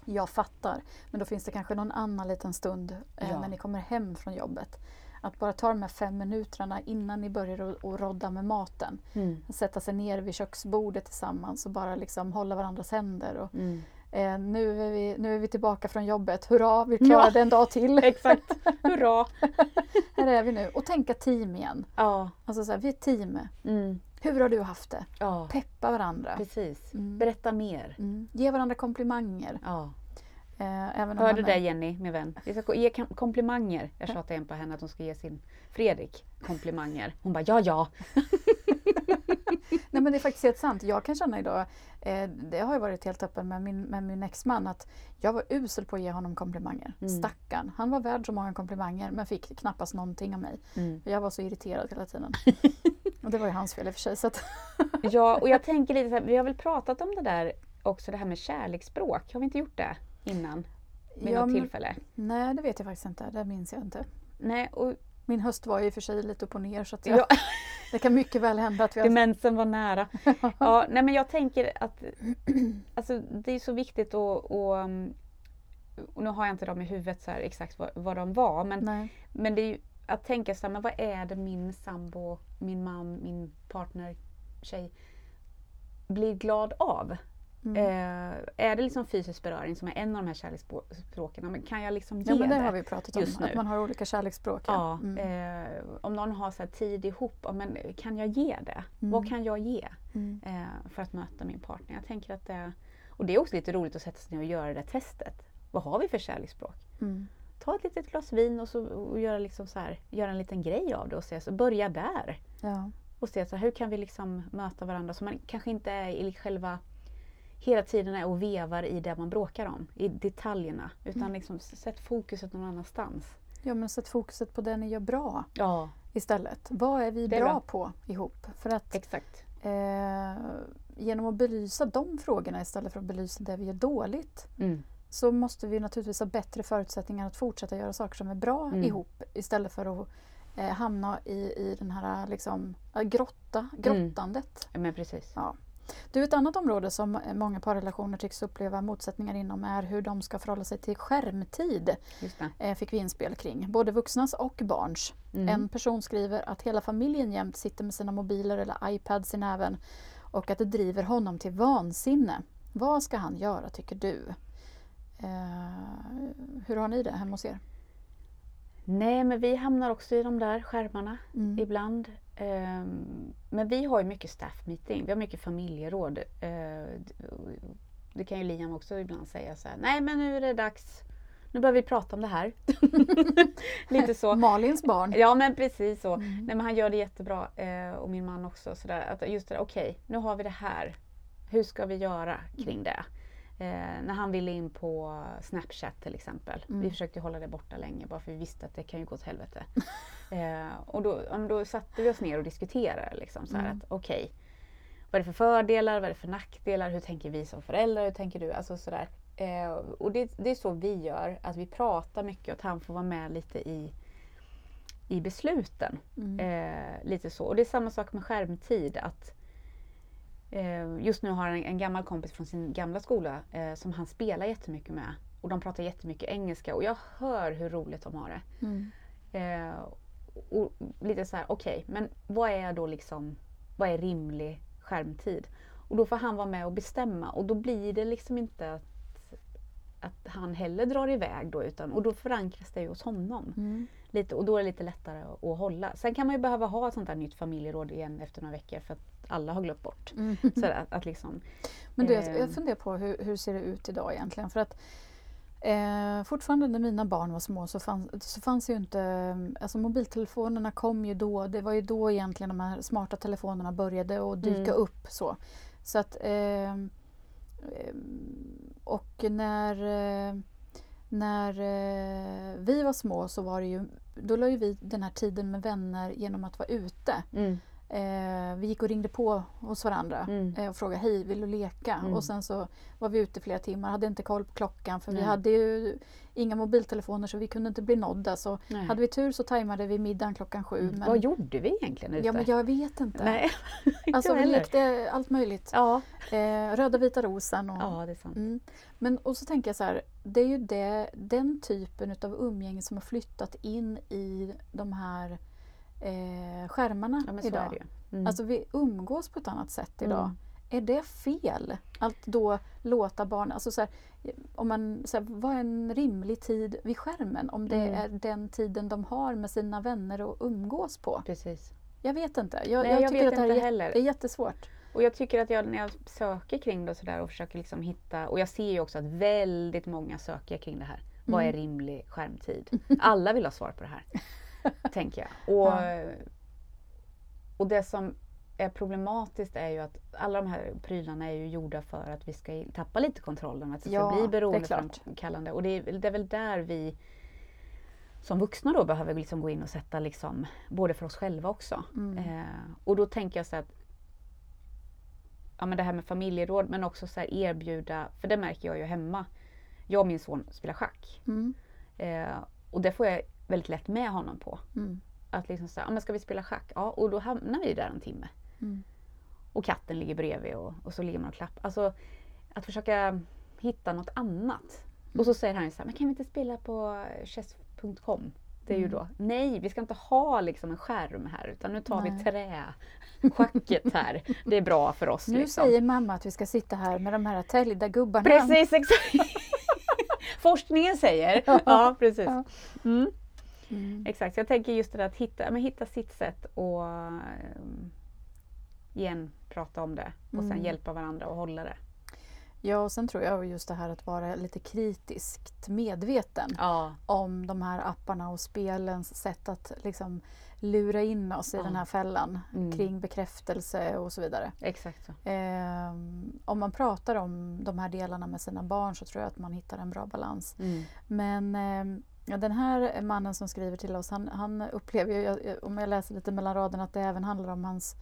Jag fattar. Men då finns det kanske någon annan liten stund eh, Ja. när ni kommer hem från jobbet. Att bara ta de här fem minuterna innan ni börjar att- att rodda med maten. Mm. Sätta sig ner vid köksbordet tillsammans och bara liksom hålla varandras händer. Och, Mm. eh, nu, är vi, nu är vi tillbaka från jobbet. Hurra, vi klarade en dag till. Exakt. Hurra! Här är vi nu. Och tänka team igen. Ja. Alltså så här, vi är ett team. Mm. Hur har du haft det? Ja. Peppa varandra. Precis. Mm. Berätta mer. Mm. Ge varandra komplimanger. Eh, även Hörde man det Jenny, min vän? Vi ska ge kom- komplimanger. Jag tjatade igen på henne att hon ska ge sin Fredrik komplimanger. Hon bara ja, ja. Nej men det är faktiskt helt sant. Jag kan känna idag, eh, det har jag varit helt öppen med min, med min exman, att jag var usel på att ge honom komplimanger. Mm. Stackarn. Han var värd så många komplimanger men fick knappast någonting av mig. Mm. Jag var så irriterad hela tiden. Och det var ju hans fel i och för sig. Så Ja, och jag tänker lite så här, vi har väl pratat om det där också, det här med kärleksspråk. Har vi inte gjort det innan? Vid Ja, något tillfälle? nej, det vet jag faktiskt inte. Det minns jag inte. Nej, och Min höst var ju för sig lite upp och ner så att jag, ja, det kan mycket väl hända att vi har... demensen var nära. Ja, nej men jag tänker att alltså, det är så viktigt att och, um, och nu har jag inte dem i huvudet så exakt vad, vad de var, men, Nej. men det är ju att tänka så här, men vad är det min sambo, min man, min partner, tjej blir glad av? Mm. Eh, är det liksom fysisk beröring som är en av de här kärleksspråken, men kan jag liksom ge ja, men det? har vi pratat om, att man har olika kärleksspråk. Ja. Mm. Eh, om någon har så här tid ihop, men kan jag ge det? Mm. Vad kan jag ge mm. eh, för att möta min partner? Jag tänker att det, och det är också lite roligt att sätta sig ner och göra det där testet. Vad har vi för kärleksspråk? Mm. Ta ett litet glas vin och, så, och göra, liksom så här, göra en liten grej av det och se, så börja där. Ja. Och se så här, hur kan vi liksom möta varandra så man kanske inte är i själva hela tiden är och vevar i det man bråkar om, i detaljerna. Utan mm. liksom sätt fokuset någon annanstans. Ja men sätt fokuset på det ni gör bra ja. istället. Vad är vi är bra, bra, på ihop? För att Exakt. Eh, genom att belysa de frågorna istället för att belysa det vi gör dåligt mm. så måste vi naturligtvis ha bättre förutsättningar att fortsätta göra saker som är bra mm. ihop istället för att eh, hamna i, i den här liksom, grotta, mm. grottandet. Mm. Men precis. Ja. Du, ett annat område som många parrelationer tycks uppleva motsättningar inom är hur de ska förhålla sig till skärmtid. Eh, fick vi inspel kring, både vuxnas och barns. Mm. En person skriver att hela familjen jämt sitter med sina mobiler eller iPads i näven och att det driver honom till vansinne. Vad ska han göra tycker du? Eh, hur har ni det hemma hos er? Nej, men vi hamnar också i de där skärmarna mm. ibland. Um, men vi har ju mycket staff meeting, vi har mycket familjeråd. Uh, det kan ju Liam också ibland säga så här, nej men nu är det dags, nu börjar vi prata om det här. Lite så. Malins barn. Ja men precis så. Mm. Nej, men han gör det jättebra uh, och min man också. Så där, att just det, okej okay, nu har vi det här. Hur ska vi göra kring det? Eh, när han ville in på Snapchat till exempel. Mm. Vi försökte hålla det borta länge bara för vi visste att det kan ju gå åt helvete. eh, och då, då satte vi oss ner och diskuterade. Liksom, så mm. Okej, okay, vad är det för fördelar, vad är det för nackdelar, hur tänker vi som föräldrar, hur tänker du? Alltså, sådär. Eh, och det, det, är så vi gör, att vi pratar mycket och att han får vara med lite i, i besluten. Mm. Eh, lite så. Och det är samma sak med skärmtid. att just nu har han en, gammal kompis från sin gamla skola eh, som han spelar jättemycket med. Och de pratar jättemycket engelska och jag hör hur roligt de har det. Mm. Eh, och lite så här, okej, okay, men vad är då liksom, vad är rimlig skärmtid? Och då får han vara med och bestämma och då blir det liksom inte att, att han heller drar iväg då utan, och då förankras det ju hos honom. Mm. Lite, och då är det lite lättare att, hålla. Sen kan man ju behöva ha ett sånt där nytt familjeråd igen efter några veckor för att alla har glömt bort. Mm. Så att, att liksom, Men du, eh, jag funderar på hur, hur ser det ut idag egentligen? För att eh, fortfarande när mina barn var små så, fanns, så fanns ju inte... Alltså mobiltelefonerna kom ju då. Det var ju då egentligen de här smarta telefonerna började att dyka mm. upp. Så, så att... Eh, och när... Eh, när eh, vi var små så var det ju, då la ju vi den här tiden med vänner genom att vara ute. Mm. Eh, vi gick och ringde på hos varandra mm. eh, och frågade hej, vill du leka? Mm. Och sen så var vi ute flera timmar, hade inte koll på klockan för Nej. vi hade ju inga mobiltelefoner så vi kunde inte bli nådda. Så hade vi tur så tajmade vi middagen klockan sju. Mm. Men... Vad gjorde vi egentligen ute? Ja men jag vet inte. Nej. alltså vi lekte allt möjligt. Ja. Eh, röda vita rosen. Och, ja, det är sant. Mm. Men och så tänker jag så här, det är ju det, den typen av umgänge som har flyttat in i de här eh, skärmarna ja, idag. Mm. Alltså vi umgås på ett annat sätt idag. Mm. Är det fel att då låta barn, alltså så här, om man, så här, vad är en rimlig tid vid skärmen? Om det mm. är den tiden de har med sina vänner att umgås på. Precis. Jag vet inte. Jag, Nej, jag, jag tycker att det här är, heller. är jättesvårt. Och jag tycker att jag, när jag söker kring det och, så där och försöker liksom hitta, och jag ser ju också att väldigt många söker kring det här. Mm. Vad är rimlig skärmtid? Alla vill ha svar på det här. Tänker jag. Och, ja. och det som är problematiskt är ju att alla de här prylarna är ju gjorda för att vi ska tappa lite kontrollen, att det ska ja, bli beroendeframkallande. Och det är, det är väl där vi som vuxna då behöver liksom gå in och sätta liksom, både för oss själva också. Mm. Eh, och då tänker jag så att ja, men det här med familjeråd men också så erbjuda, för det märker jag ju hemma. Jag och min son spelar schack. Mm. Eh, och det får jag väldigt lätt med honom på. Mm. Att liksom säga, men ska vi spela schack? Ja, och då hamnar vi där en timme. Mm. Och katten ligger bredvid och, och så ligger man och klappar. Alltså att försöka hitta något annat. Mm. Och så säger han så här, men kan vi inte spela på chess.com? Det är ju Mm. då, nej vi ska inte ha liksom en skärm här utan nu tar vi Nej. träschacket här. Det är bra för oss. Nu liksom. säger mamma att vi ska sitta här med de här täljda gubbarna. Precis, exakt. Forskningen säger. Ja. Ja, precis. Ja. Mm. Mm. Exakt, så jag tänker just det där att hitta, men hitta sitt sätt och ehm, igen prata om det och sen Mm. hjälpa varandra och hålla det. Ja, och sen tror jag just det här att vara lite kritiskt medveten Ja, om de här apparna och spelens sätt att liksom lura in oss i Ja. den här fällan Mm. kring bekräftelse och så vidare. exakt så. Ehm, om man pratar om de här delarna med sina barn så tror jag att man hittar en bra balans. Mm. Men ehm, ja, den här mannen som skriver till oss, han, han upplever ju, om jag läser lite mellan raderna, att det även handlar om hans,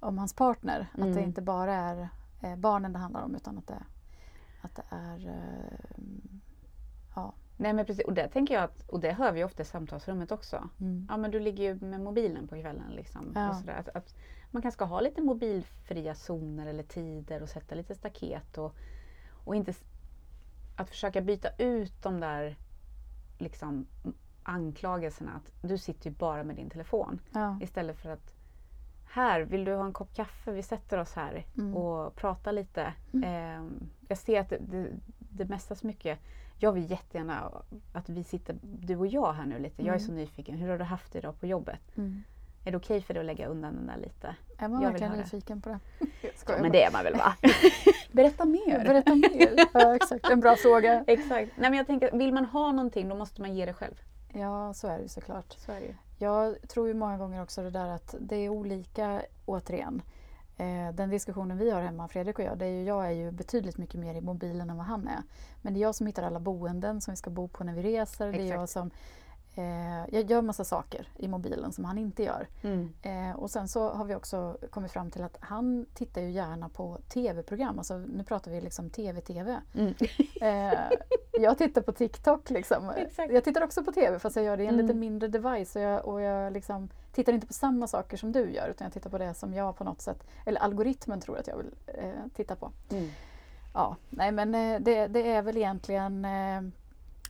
om hans partner. Att det Mm. inte bara är eh, barnen det handlar om utan att det, att det är eh, ja. Nej men precis, och det tänker jag att, och det hör vi ofta i samtalsrummet också. Mm. Ja men du ligger ju med mobilen på kvällen liksom. Ja. Och sådär. Att, att man kanske ska ha lite mobilfria zoner eller tider och sätta lite staket och, och inte att försöka byta ut de där liksom anklagelserna att du sitter ju bara med din telefon. Ja. Istället för att här, vill du ha en kopp kaffe? Vi sätter oss här Mm. och pratar lite. Mm. Ehm, jag ser att det, det, det mästas mycket. Jag vill jättegärna att vi sitter, du och jag här nu lite. Jag är Mm. så nyfiken. Hur har du haft det idag på jobbet? Är det okej för dig att lägga undan den där lite? Jag var Jag verkligen nyfiken på det. Ja, men det är man väl va? Berätta mer! Berätta mer. Ja, exakt. En bra fråga. Exakt. Nej, men jag tänker, vill man ha någonting då måste man ge det själv. Ja, så är det såklart. Så är det. Jag tror ju många gånger också det där att det är olika, återigen. Eh, den diskussionen vi har hemma, Fredrik och jag, det är ju, jag är ju betydligt mycket mer i mobilen än vad han är. Men det är jag som hittar alla boenden som vi ska bo på när vi reser. Det är jag Exakt. som eh, jag gör massa saker i mobilen som han inte gör. Mm. Eh, och sen så har vi också kommit fram till att han tittar ju gärna på tv-program. Alltså nu pratar vi liksom tv-tv. Mm. Eh, jag tittar på TikTok liksom. Exakt. Jag tittar också på TV fast jag gör det i en Mm. lite mindre device och jag, och jag liksom tittar inte på samma saker som du gör utan jag tittar på det som jag på något sätt, eller algoritmen tror att jag vill eh, titta på. Mm. Ja, nej men eh, det, det är väl egentligen eh,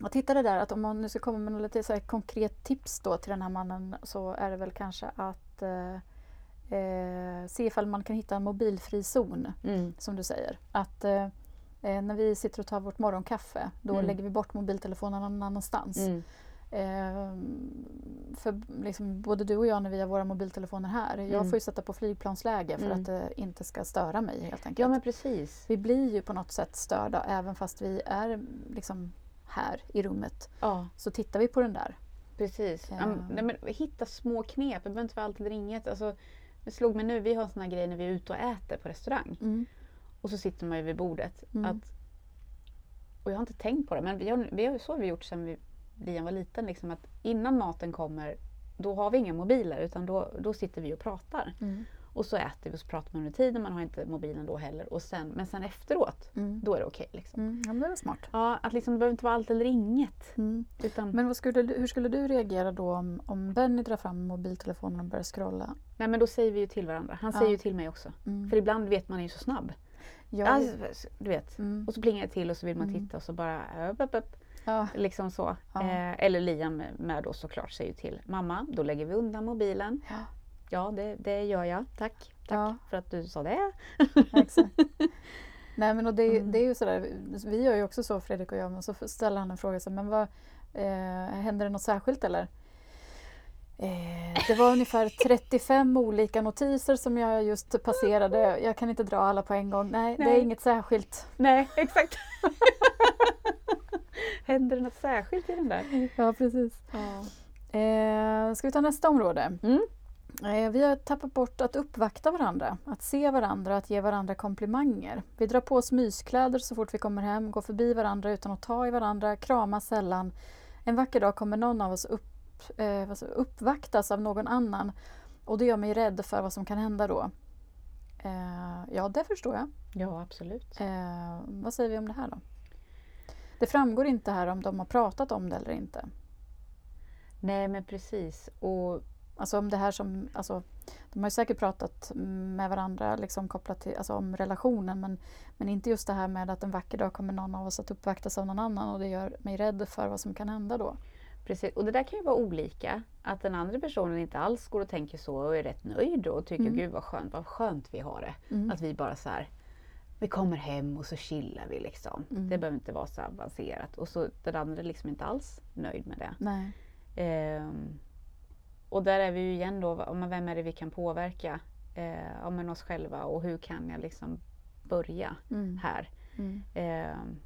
jag tittade där att om man nu ska komma med något lite så konkret tips då till den här mannen så är det väl kanske att eh, eh, se ifall man kan hitta en mobilfri zon Mm. som du säger. Att eh, eh, när vi sitter och tar vårt morgonkaffe då Mm. lägger vi bort mobiltelefonen någon annanstans. Mm. Eh, för liksom, både du och jag när vi har våra mobiltelefoner här, jag Mm. får ju sätta på flygplansläge för Mm. att det inte ska störa mig helt enkelt. Ja men precis. Vi blir ju på något sätt störda även fast vi är liksom här i rummet. Ja. Så tittar vi på den där. Precis. Ja. Ja. nej, men hitta små knep, det behöver inte vara alltid ringet. Alltså, det slog mig nu, vi har en sån här grej när vi är ute och äter på restaurang. Mm. Och så sitter man ju vid bordet. Mm. Att, och jag har inte tänkt på det, men vi har, vi har, så har vi gjort sedan vi, Liam var liten. Liksom, att innan maten kommer, då har vi inga mobiler utan då, då sitter vi och pratar. Mm. Och så äter vi och så pratar man under tiden, man har inte mobilen då heller. Och sen, men sen efteråt, Mm. då är det okej. liksom. Mm. Ja, men det var smart. Ja, att liksom, det behöver inte vara allt eller inget. Mm. Utan, Men skulle, du- hur skulle du reagera då om, om Benny drar fram mobiltelefonen och börjar scrolla? nej, men då säger vi ju till varandra. Han Ja. säger ju till mig också. Mm. För ibland vet man är ju så snabb. Ja, Alltså, du vet. mm. Och så plingar det till och så vill man Mm. titta och så bara upp, upp, upp. ja. Liksom så. Ja. Eh, eller Liam med då såklart säger till mamma, då lägger vi undan mobilen. Ja. Ja, det, det gör jag. Tack. Tack Ja. för att du sa det. Exakt. Nej men och det, Mm. det är ju sådär, vi gör ju också så Fredrik och jag, men så ställer han en fråga så men vad, eh, händer det något särskilt eller? Eh, det var ungefär 35 olika notiser som jag just passerade. Jag kan inte dra alla på en gång. Nej, det är Nej. inget särskilt. Nej, exakt. Händer det något särskilt i den där? Ja, precis. Ja. Eh, ska vi ta nästa område? Mm. Vi har tappat bort att uppvakta varandra, att se varandra, att ge varandra komplimanger. Vi drar på oss myskläder så fort vi kommer hem, går förbi varandra utan att ta i varandra, kramas sällan. En vacker dag kommer någon av oss upp, eh, uppvaktas av någon annan och det gör mig rädd för vad som kan hända då. Eh, ja, det förstår jag. ja, absolut. Eh, vad säger vi om det här då? Det framgår inte här om de har pratat om det eller inte. Nej, men precis. Och Alltså om det här som, alltså, de har ju säkert pratat med varandra liksom kopplat till, alltså om relationen men, men inte just det här med att en vacker dag kommer någon av oss att uppvaktas av någon annan och det gör mig rädd för vad som kan hända då. Precis, och det där kan ju vara olika. Att den andra personen inte alls går och tänker så och är rätt nöjd och tycker Mm. gud vad skönt, vad skönt vi har det. Mm. Att vi bara så här, vi kommer hem och så chillar vi liksom. Mm. Det behöver inte vara så avancerat. Och så den andra är liksom inte alls nöjd med det. Nej. Ehm, och där är vi ju igen då, men vem är det vi kan påverka? Eh, men oss själva och hur kan jag liksom börja Mm. här? Mm. Ehm,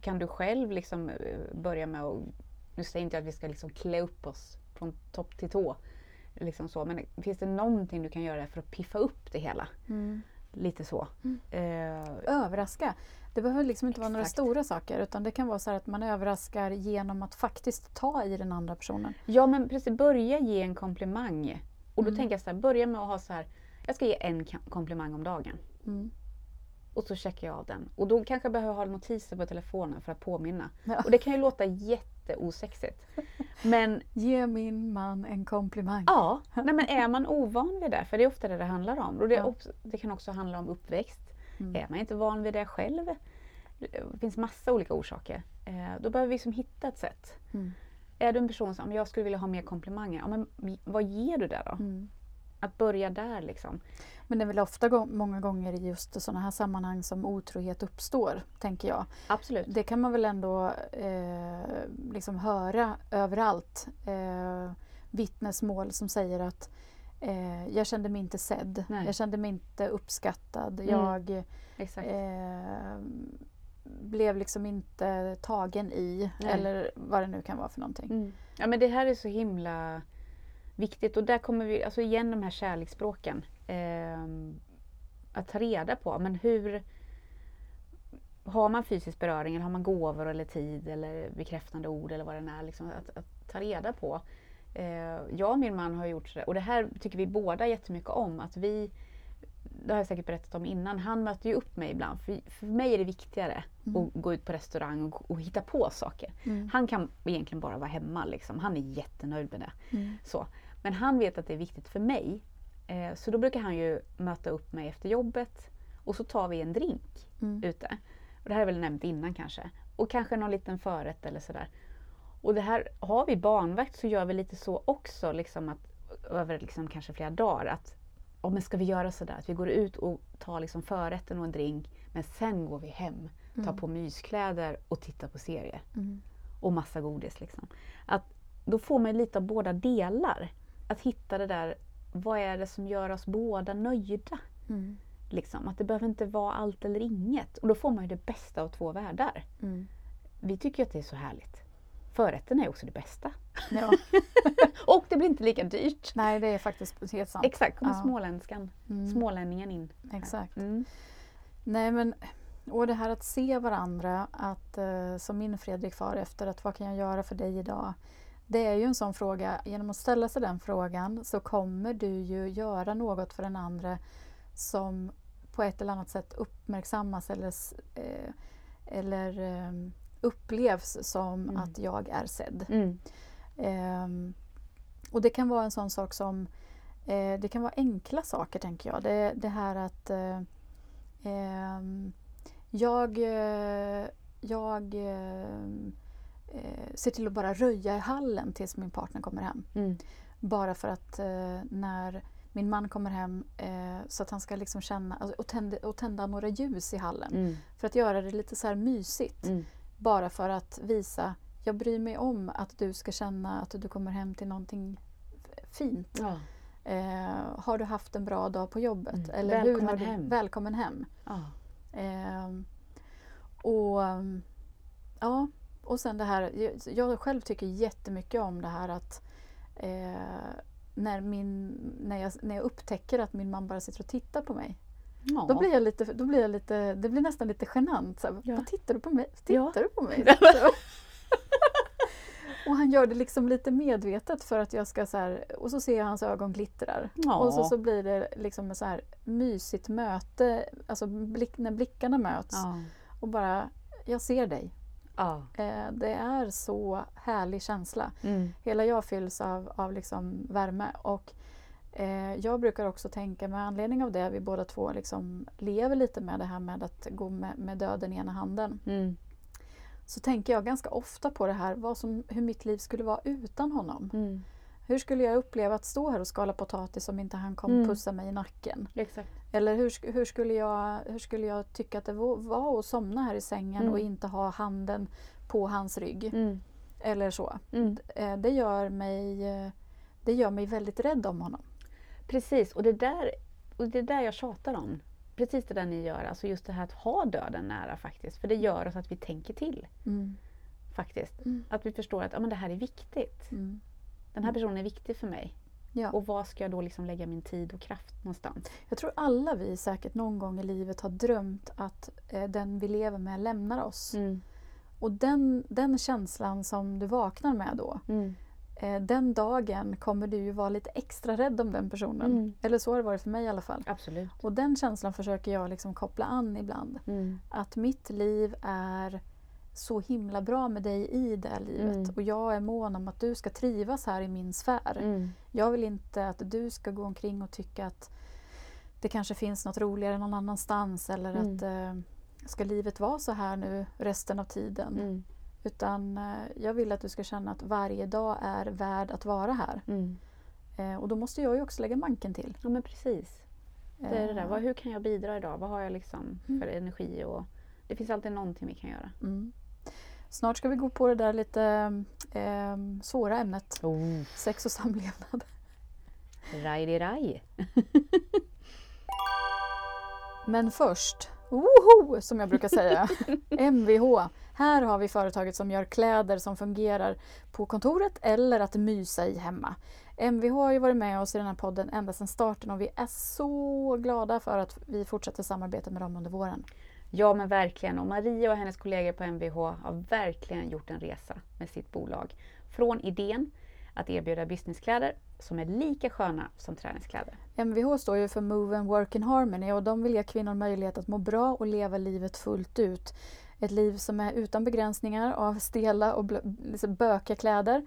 kan du själv liksom eh, börja med att, nu säger inte jag att vi ska liksom klä upp oss från topp till tå, liksom så, men finns det någonting du kan göra för att piffa upp det hela? Mm. Lite så. Mm. Eh, Överraska. Det behöver liksom inte vara några Exakt. stora saker utan det kan vara så att man överraskar genom att faktiskt ta i den andra personen. Ja men precis, börja ge en komplimang. Och då Mm. tänker jag så här, börja med att ha så här, jag ska ge en komplimang om dagen. Mm. Och så checkar jag av den. Och då kanske jag behöver ha notiser på telefonen för att påminna. Ja. Och det kan ju låta jätteosexigt. Men Ge min man en komplimang. ja, nej, men är man ovan vid det, för det är ofta det det handlar om. Och det, Ja. det kan också handla om uppväxt. Mm. Är man inte van vid det själv, det finns massa olika orsaker. Eh, då behöver vi liksom hitta ett sätt. Mm. Är du en person som jag skulle vilja ha mer komplimanger, ja, men vad ger du där då? Mm. Att börja där liksom. Men det är väl ofta gå- många gånger i just sådana här sammanhang som otrohet uppstår, tänker jag. Absolut. Det kan man väl ändå eh, liksom höra överallt. Eh, vittnesmål som säger att eh, jag kände mig inte sedd, Nej. jag kände mig inte uppskattad, Mm. jag eh, blev liksom inte tagen i, Nej. eller vad det nu kan vara för någonting. Mm. Ja men det här är så himla viktigt och där kommer vi, alltså igen de här kärleksspråken. ehm, att ta reda på, men hur har man fysisk beröring eller har man gåvor eller tid eller bekräftande ord eller vad det är. Liksom, att, att ta reda på. Eh, jag och min man har gjort det och det här tycker vi båda jättemycket om. Att vi, det har jag säkert berättat om innan, han möter ju upp mig ibland. För, för mig är det viktigare Mm. att gå ut på restaurang och, och hitta på saker. Mm. Han kan egentligen bara vara hemma. Liksom. Han är jättenöjd med det. Mm. Så. Men han vet att det är viktigt för mig. Eh, så då brukar han ju möta upp mig efter jobbet och så tar vi en drink Mm. ute. Och det här är väl nämnt innan kanske. Och kanske någon liten förrätt eller sådär. Och det här, har vi barnvakt så gör vi lite så också, liksom att, över liksom kanske flera dagar. Att, oh, men ska vi göra sådär? Att vi går ut och tar liksom förrätten och en drink, men sen går vi hem, tar Mm. på myskläder och tittar på serier Mm. och massa godis. Liksom. Att då får man lite av båda delar. Att hitta det där, vad är det som gör oss båda nöjda? Mm. Liksom. Att det behöver inte vara allt eller inget. Och då får man ju det bästa av två världar. Mm. Vi tycker att det är så härligt. Förrätten är också det bästa. Ja. Och det blir inte lika dyrt. Nej, det är faktiskt helt sant. Exakt, kommer Ja. småländskan, Mm. smålänningen in. Exakt. Mm. Nej men, och det här att se varandra, att eh, som min Fredrik far efter, att vad kan jag göra för dig idag? Det är ju en sån fråga, genom att ställa sig den frågan så kommer du ju göra något för den andra som på ett eller annat sätt uppmärksammas eller, eh, eller eh, upplevs som Mm. att jag är sedd. Mm. Ehm, och det kan vara en sån sak som eh, Det kan vara enkla saker tänker jag. Det, det här att eh, ehm, jag, eh, jag eh, ser till att bara röja i hallen tills min partner kommer hem. Mm. Bara för att eh, när min man kommer hem eh, så att han ska liksom känna alltså, och, tända, och tända några ljus i hallen. Mm. För att göra det lite så här mysigt. Mm. Bara för att visa, jag bryr mig om att du ska känna att du kommer hem till någonting fint. Ja. Eh, har du haft en bra dag på jobbet? Mm. Eller hur Välkommen har du, hem. Välkommen hem. Ja. Eh, och ja, och sen det här, jag, själv tycker jättemycket om det här att eh, när, min, när, jag, när jag upptäcker att min man bara sitter och tittar på mig. Ja. Då blir jag lite, då blir jag lite, det blir nästan lite genant. Så här, Ja. Vad tittar du på mig? Tittar Ja. du på mig? Och han gör det liksom lite medvetet för att jag ska så här, och så ser jag hans ögon glittrar. Och så, så blir det liksom ett så här mysigt möte, alltså blick, när blickarna möts och bara, jag ser dig. Ja. Eh, det är så härlig känsla. Mm. Hela jag fylls av, av liksom värme. Och eh, jag brukar också tänka med anledning av det, vi båda två liksom lever lite med det här med att gå med, med döden i ena handen. Mm. så tänker jag ganska ofta på det här, vad som, hur mitt liv skulle vara utan honom. Mm. Hur skulle jag uppleva att stå här och skala potatis om inte han kom Mm. pussa mig i nacken? Exakt. Eller hur, hur, skulle jag, hur skulle jag tycka att det var- att somna här i sängen Mm. och inte ha handen på hans rygg? Mm. Eller så. Mm. Eh, Det gör mig, eh, det gör mig väldigt rädd om honom. Precis, och det, där, och det är där jag tjatar om. Precis det där ni gör, alltså just det här att ha döden nära faktiskt. För det gör oss att vi tänker till. Mm. faktiskt. Mm. Att vi förstår att ja, men det här är viktigt. Den här personen är viktig för mig. Ja. Och var ska jag då liksom lägga min tid och kraft någonstans? Jag tror alla vi säkert någon gång i livet har drömt att eh, den vi lever med lämnar oss. Mm. Och den, den känslan som du vaknar med då, Mm. eh, den dagen kommer du ju vara lite extra rädd om den personen. Mm. Eller så har det varit för mig i alla fall. Absolut. Och den känslan försöker jag liksom koppla an ibland. Mm. Att mitt liv är så himla bra med dig i det här livet. Mm. Och jag är mån om att du ska trivas här i min sfär. Mm. Jag vill inte att du ska gå omkring och tycka att det kanske finns något roligare någon annanstans eller Mm. att eh, ska livet vara så här nu resten av tiden? Mm. Utan eh, jag vill att du ska känna att varje dag är värd att vara här. Mm. Eh, och då måste jag ju också lägga manken till. Ja men precis. Det är det där. Eh, hur kan jag bidra idag? Vad har jag liksom Mm. för energi? Och det finns alltid någonting vi kan göra. Mm. Snart ska vi gå på det där lite eh, svåra ämnet. Oh. Sex och samlevnad. Raj raj. Men först, woho, som jag brukar säga, Mvh. Här har vi företaget som gör kläder som fungerar på kontoret eller att mysa i hemma. Mvh har ju varit med oss i den här podden ända sedan starten och vi är så glada för att vi fortsätter samarbeta med dem under våren. Ja men verkligen. Och Maria och hennes kollegor på MVH har verkligen gjort en resa med sitt bolag. Från idén att erbjuda businesskläder som är lika sköna som träningskläder. Mvh står ju för Move and Work in Harmony och de vill ge kvinnor möjlighet att må bra och leva livet fullt ut. Ett liv som är utan begränsningar av stela och liksom bökiga kläder.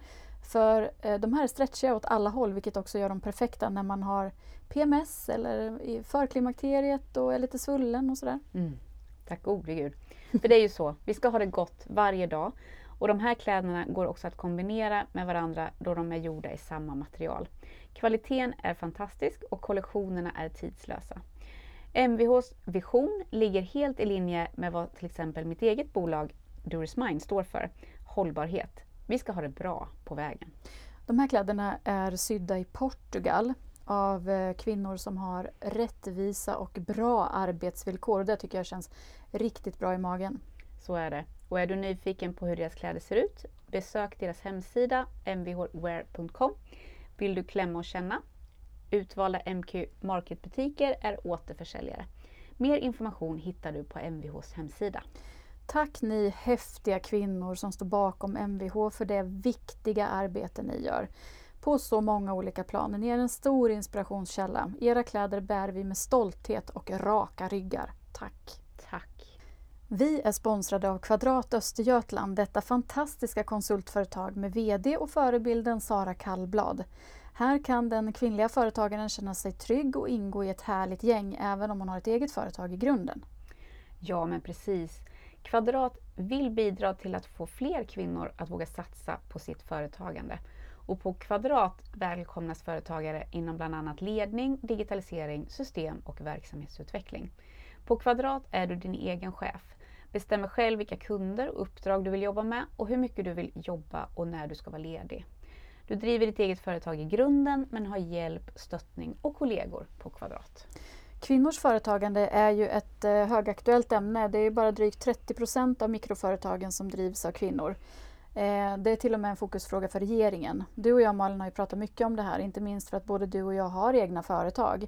För eh, de här är stretchiga åt alla håll vilket också gör dem perfekta när man har PMS eller förklimakteriet och är lite svullen och sådär. Mm. Tack gode gud. För det är ju så, vi ska ha det gott varje dag. Och de här kläderna går också att kombinera med varandra då de är gjorda i samma material. Kvaliteten är fantastisk och kollektionerna är tidslösa. MVHs vision ligger helt i linje med vad till exempel mitt eget bolag Duris Mind står för, hållbarhet. Vi ska ha det bra på vägen. De här kläderna är sydda i Portugal av eh, kvinnor som har rättvisa och bra arbetsvillkor. Och det tycker jag känns riktigt bra i magen. Så är det. Och är du nyfiken på hur deras kläder ser ut, besök deras hemsida mvhwear.com. Vill du klämma och känna? Utvalda MQ Market-butiker är återförsäljare. Mer information hittar du på MVHs hemsida. Tack ni häftiga kvinnor som står bakom Mvh för det viktiga arbete ni gör. På så många olika planer. Ni är en stor inspirationskälla. Era kläder bär vi med stolthet och raka ryggar. Tack! Vi är sponsrade av Kvadrat Östergötland, detta fantastiska konsultföretag med VD och förebilden Sara Kallblad. Här kan den kvinnliga företagaren känna sig trygg och ingå i ett härligt gäng även om hon har ett eget företag i grunden. Ja, men precis. Kvadrat vill bidra till att få fler kvinnor att våga satsa på sitt företagande. Och på Kvadrat välkomnas företagare inom bland annat ledning, digitalisering, system och verksamhetsutveckling. På Kvadrat är du din egen chef. Bestämmer själv vilka kunder och uppdrag du vill jobba med och hur mycket du vill jobba och när du ska vara ledig. Du driver ditt eget företag i grunden men har hjälp, stöttning och kollegor på Kvadrat. Kvinnors företagande är ju ett eh, högaktuellt ämne. Det är bara drygt 30 procent av mikroföretagen som drivs av kvinnor. Eh, det är till och med en fokusfråga för regeringen. Du och jag Malin har ju pratat mycket om det här, inte minst för att både du och jag har egna företag.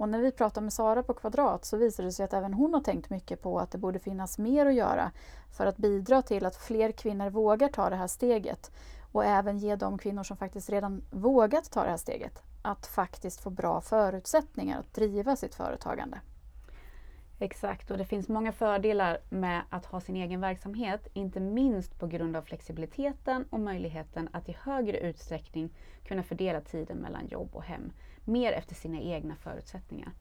Och när vi pratar med Sara på Kvadrat så visar det sig att även hon har tänkt mycket på att det borde finnas mer att göra för att bidra till att fler kvinnor vågar ta det här steget. Och även ge de kvinnor som faktiskt redan vågat ta det här steget att faktiskt få bra förutsättningar att driva sitt företagande. Exakt, och det finns många fördelar med att ha sin egen verksamhet, inte minst på grund av flexibiliteten och möjligheten att i högre utsträckning kunna fördela tiden mellan jobb och hem, mer efter sina egna förutsättningar.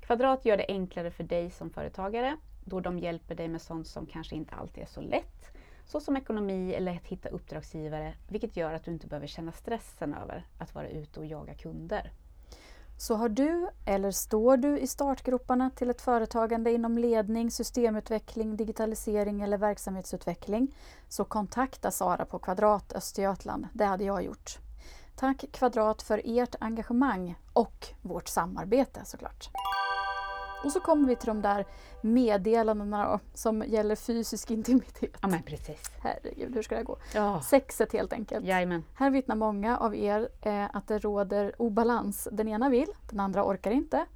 Kvadrat gör det enklare för dig som företagare, då de hjälper dig med sånt som kanske inte alltid är så lätt, såsom ekonomi eller att hitta uppdragsgivare, vilket gör att du inte behöver känna stressen över att vara ute och jaga kunder. Så har du eller står du i startgroparna till ett företagande inom ledning, systemutveckling, digitalisering eller verksamhetsutveckling så kontakta Sara på Kvadrat Östergötland. Det hade jag gjort. Tack Kvadrat för ert engagemang och vårt samarbete såklart. Och så kommer vi till de där meddelandena då, som gäller fysisk intimitet. Ja men precis. Herregud, hur ska det gå? Ja. Sexet helt enkelt. Jajamän. Här vittnar många av er eh, att det råder obalans. Den ena vill, den andra orkar inte.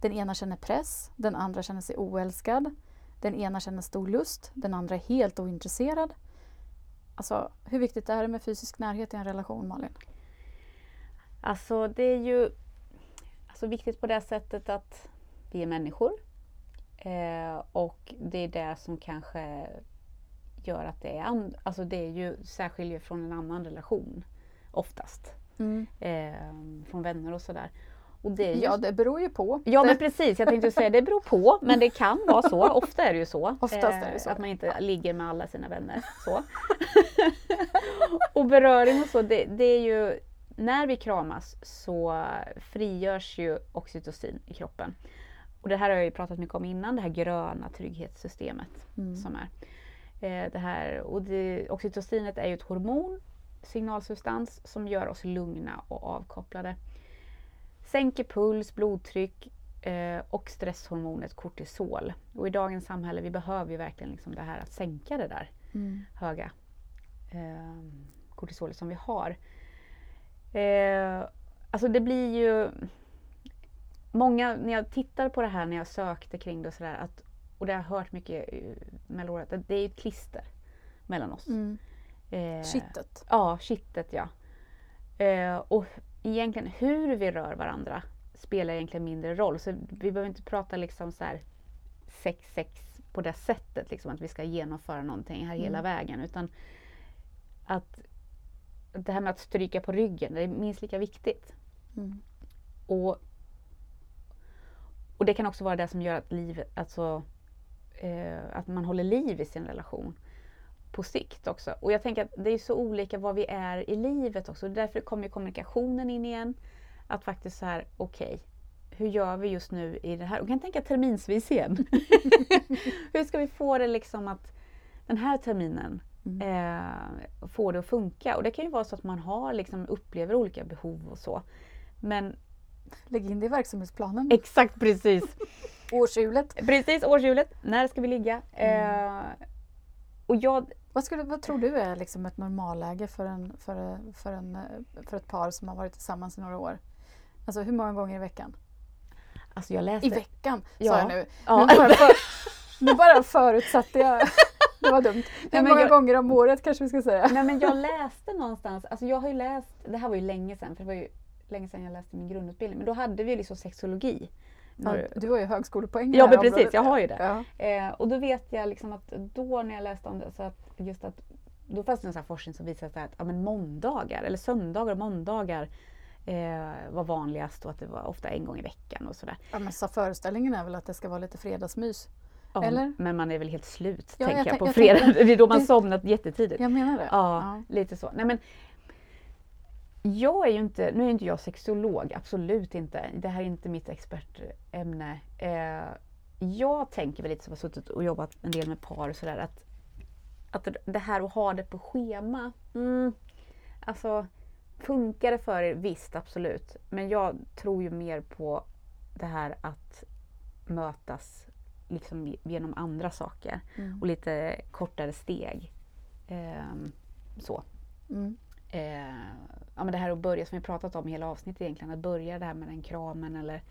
Den ena känner press, den andra känner sig oälskad. Den ena känner stor lust, den andra är helt ointresserad. Alltså, hur viktigt är det med fysisk närhet i en relation, Malin? Alltså det är ju alltså, viktigt på det sättet att vi är människor. Eh, och det är det som kanske gör att det är, alltså det är ju särskiljer från en annan relation oftast. Eh, från vänner och sådär. Och det just, Ja, det beror ju på. ja det, men precis, jag tänkte säga det beror på men det kan vara så. Ofta är det ju så. Oftast är det så. Att man inte ligger med alla sina vänner. Så. och beröring och så, det, det är ju när vi kramas så frigörs ju oxytocin i kroppen. Och det här har jag ju pratat mycket om innan, det här gröna trygghetssystemet Mm. som är. Eh, det här, och det, oxytocinet är ju ett hormon, signalsubstans, som gör oss lugna och avkopplade. Sänker puls, blodtryck eh, och stresshormonet kortisol. Och i dagens samhälle vi behöver ju verkligen liksom det här att sänka det där Mm. höga eh, kortisolet som vi har. Eh, alltså det blir ju många, när jag tittar på det här när jag sökte kring det och sådär, att, och det har jag hört mycket eh, mellan året, att det är ju ett klister mellan oss. Mm. Eh, Kittet. Ja, kittet ja. Eh, och egentligen hur vi rör varandra spelar egentligen mindre roll. Så vi behöver inte prata liksom så här sex, sex på det sättet, liksom att vi ska genomföra någonting här hela Mm. vägen. Utan att det här med att stryka på ryggen, det är minst lika viktigt. Mm. Och, och det kan också vara det som gör att, liv, alltså, eh, att man håller liv i sin relation på sikt också. Och jag tänker att det är så olika vad vi är i livet också. Därför kommer kommunikationen in igen. Att faktiskt så här, okej, hur gör vi just nu i det här? Och kan tänka terminsvis igen. hur ska vi få det liksom att den här terminen Mm. eh, får det att funka? Och det kan ju vara så att man har liksom, upplever olika behov och så. Men Lägg in det i verksamhetsplanen. exakt precis. Årshjulet. Precis, årshjulet. När ska vi ligga? Mm. Eh, och jag, Vad, skulle, vad tror du är liksom ett normalläge för, en, för, för, en, för ett par som har varit tillsammans i några år? Alltså hur många gånger i veckan? alltså jag läste... I veckan sa Ja. jag nu. Ja. Nu, bara för, nu bara förutsatte jag. Det var dumt. Hur många jag- gånger om året kanske vi ska säga. Nej men jag läste någonstans, alltså jag har ju läst, det här var ju länge sedan, för det var ju länge sedan jag läste min grundutbildning, men då hade vi liksom sexologi. Ja, du har ju högskolepoäng Ja men precis, området. jag har ju det. Ja. Eh, och då vet jag liksom att då när jag läste om det, så att just att då fanns det en sån forskning som visade att ja, men måndagar, eller söndagar och måndagar eh, var vanligast och att det var ofta en gång i veckan och sådär. Ja, men så föreställningen är väl att det ska vara lite fredagsmys. Ja, Eller? Men man är väl helt slut, Ja, tänker jag jag, på jag fredag. tänkte- Det är då man det- somnat jättetidigt. Jag menar det. Ja, lite så. Nej, men, jag är ju inte, nu är inte jag sexolog, absolut inte. Det här är inte mitt expertämne. Eh, jag tänker väl lite som har suttit och jobbat en del med par och sådär att, att det här att ha det på schema, mm, alltså funkar det för er? Visst, absolut. Men jag tror ju mer på det här att mötas liksom genom andra saker Mm. och lite kortare steg. Ehm, så. Mm. Eh, ja, men det här att börja, som vi pratat om i hela avsnittet egentligen, att börja det här med den kramen eller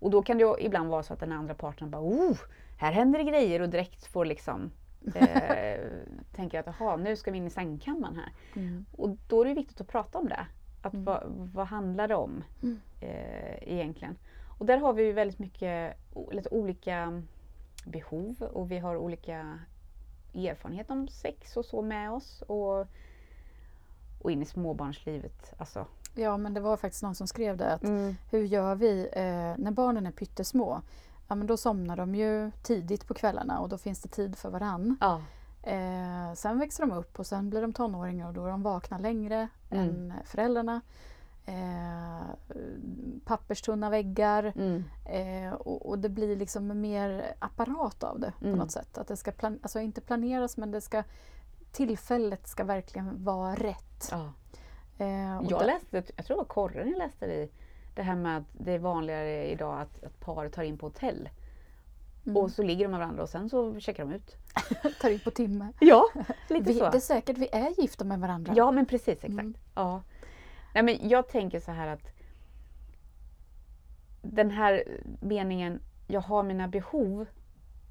och då kan det ibland vara så att den andra parten bara oh, här händer det grejer och direkt får liksom eh, tänker att jaha, nu ska vi in i sängkammaren här. Mm. Och då är det viktigt att prata om det. Att Mm. vad, vad handlar det om Mm. eh, egentligen? Och där har vi ju väldigt mycket lite olika behov och vi har olika erfarenhet om sex och så med oss. Och, och in i småbarnslivet. Alltså. Ja, men det var faktiskt någon som skrev det. Att hur gör vi eh, när barnen är pyttesmå? Ja, men då somnar de ju tidigt på kvällarna och då finns det tid för varann. Ja. Eh, sen växer de upp och sen blir de tonåringar och då är de vakna längre Mm. än föräldrarna. Eh, papperstunna väggar Mm. eh, och, och det blir liksom mer apparat av det Mm. på något sätt. Att det ska plan- alltså inte planeras men det ska tillfället ska verkligen vara rätt. Ja. Eh, Jag läste, jag tror det var Korren jag läste i, det här med att det är vanligare idag att, att par tar in på hotell mm, och så ligger de med varandra och sen så checkar de ut. tar in på timme. Ja, lite Vi, så. det är säkert vi är gifta med varandra. Ja men precis, exakt. Mm. Ja. Nej, men jag tänker så här att den här meningen, jag har mina behov,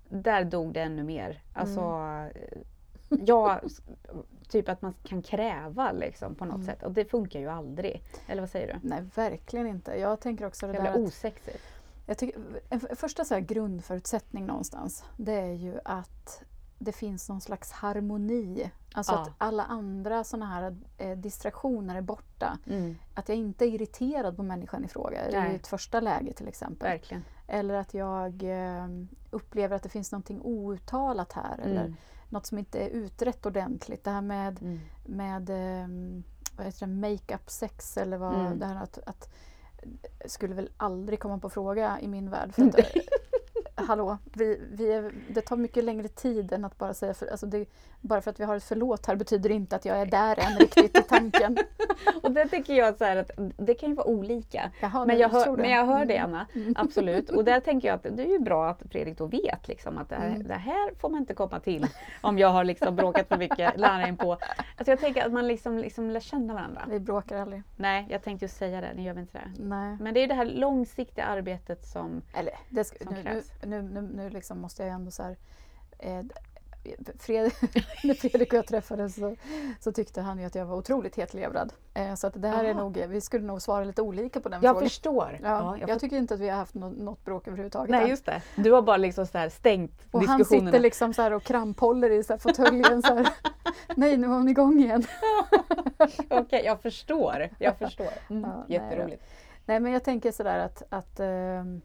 där dog det ännu mer. Alltså, Mm. eh, ja, typ att man kan kräva liksom på något Mm. sätt och det funkar ju aldrig. Eller vad säger du? Nej, verkligen inte. Jag tänker också det där Jävla att osexigt. Jag tycker, en första så grundförutsättning någonstans, det är ju att det finns någon slags harmoni. Alltså Ja. att alla andra såna här eh, distraktioner är borta. Mm, Att jag inte är irriterad på människan i fråga Nej. i ett första läge till exempel. verkligen. Eller att jag eh, upplever att det finns någonting outtalat här. Eller Mm, något som inte är utrett ordentligt. Det här med mm, med eh, vad heter det, make-up sex eller vad Mm. det här att, att skulle väl aldrig komma på fråga i min värld. För att, hallå, vi, vi är, det tar mycket längre tid än att bara säga för, alltså det, bara för att vi har ett förlåt här betyder inte att jag är där än riktigt i tanken. Och det tycker jag så att det kan ju vara olika. Jaha, Men jag, hör, det. men jag hör Mm. det Anna, Mm. absolut. Och där tänker jag att det är ju bra att Fredrik då vet liksom, att det här, Mm. det här får man inte komma till om jag har liksom bråkat för mycket, lära in på. Alltså jag tänker att man liksom, liksom lär känna varandra. Vi bråkar aldrig. Nej, jag tänkte ju säga det, nu gör vi inte det. Nej. Men det är det här långsiktiga arbetet som... Eller, det ska, Som nu, krävs. nu, nu, nu liksom måste jag ändå så här... Eh, Fred, när Fredrik och jag träffades så, så tyckte han ju att jag var otroligt hetlevrad. Eh, så att det här är nog, vi skulle nog svara lite olika på den Jag frågan. förstår. Ja, jag jag, får- tycker inte att vi har haft något, något bråk överhuvudtaget. Nej, än. just det. Du har bara liksom så här stängt och han diskussionerna. sitter liksom så här och kramphåller i fåtöljen. Så här. Nej, nu var hon igång igen. Okej, jag förstår. Jag förstår. Mm, Ja, nej jätteroligt. Nej, men jag tänker sådär att, att ehm,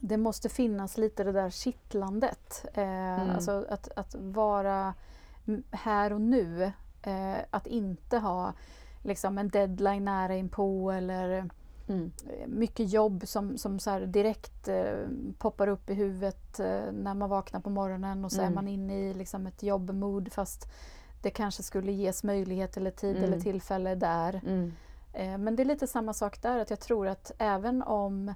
det måste finnas lite det där kittlandet. Eh, Alltså att, att vara här och nu. Eh, att inte ha liksom en deadline nära inpå eller Mm. eh, mycket jobb som, som så direkt eh, poppar upp i huvudet eh, när man vaknar på morgonen och så är Mm. man inne i liksom ett jobbmood fast det kanske skulle ges möjlighet eller tid Mm. eller tillfälle där. Mm. Eh, Men det är lite samma sak där, att jag tror att även om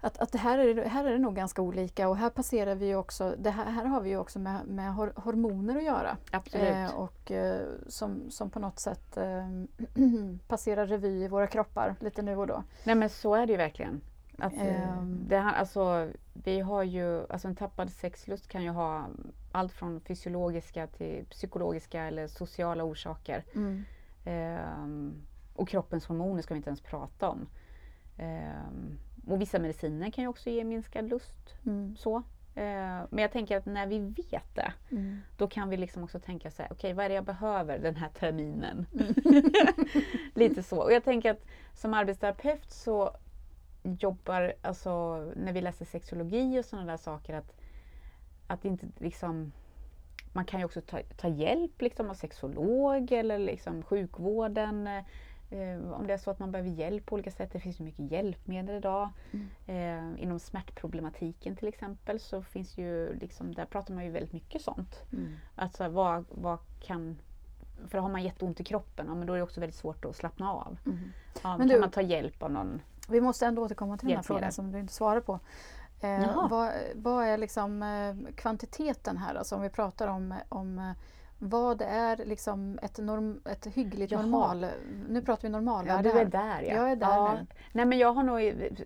att, att det här, är, här är det nog ganska olika och här passerar vi också, det här, här har vi ju också med, med hor, hormoner att göra. Absolut. Eh, och eh, som, som på något sätt eh, passerar revy i våra kroppar lite nu och då. Nej men så är det ju verkligen. Att, eh, Ehm. det här, alltså, vi har ju, alltså en tappad sexlust kan ju ha allt från fysiologiska till psykologiska eller sociala orsaker. Mm. Ehm, och kroppens hormoner ska vi inte ens prata om. Ehm, och vissa mediciner kan ju också ge minskad lust. Mm. Så. Ehm, men jag tänker att när vi vet det, Mm. då kan vi liksom också tänka så här, okej vad är det jag behöver den här terminen? Mm. Lite så. Och jag tänker att som arbetsterapeut så jobbar, alltså när vi läser sexologi och sådana där saker, att, att inte liksom man kan ju också ta, ta hjälp liksom, av sexolog eller liksom sjukvården. Eh, om det är så att man behöver hjälp på olika sätt. Det finns ju mycket hjälpmedel idag. Eh, inom smärtproblematiken till exempel så finns ju, liksom, där pratar man ju väldigt mycket sånt. Mm. Alltså vad, vad kan... För har man jätteont i kroppen, ja, men då är det också väldigt svårt att slappna av. Mm. Ja, Men kan du- man ta hjälp av någon? Vi måste ändå återkomma till den här frågan som du inte svarar på. Eh, vad, vad är liksom eh, kvantiteten här? Alltså om vi pratar om, om eh, vad är liksom ett, norm, ett hyggligt Jaha. normal... Nu pratar vi Ja, normalvärde du är där ja. Jag är där ja. nu. Nej men jag har nog...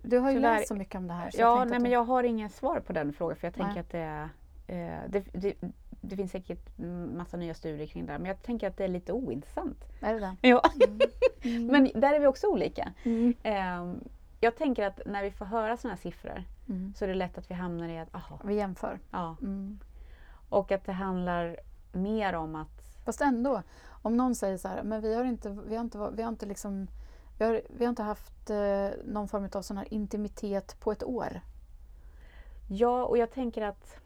Du har ju tyvärr- läst så mycket om det här. Ja, nej men jag har ingen svar på den frågan för jag tänker Nej. att det. Eh, det, det, det finns säkert massa nya studier kring det här, men jag tänker att det är lite ointressant. Är det det? Ja. Mm. men där är vi också olika. Mm. Eh, jag tänker att när vi får höra sådana här siffror Mm. så är det lätt att vi hamnar i att, aha, Vi jämför. ja. Mm. Och att det handlar mer om att Fast ändå, om någon säger så här, men vi har inte, vi har inte, vi har inte liksom vi har, vi har inte haft eh, någon form av sån här intimitet på ett år. Ja, och jag tänker att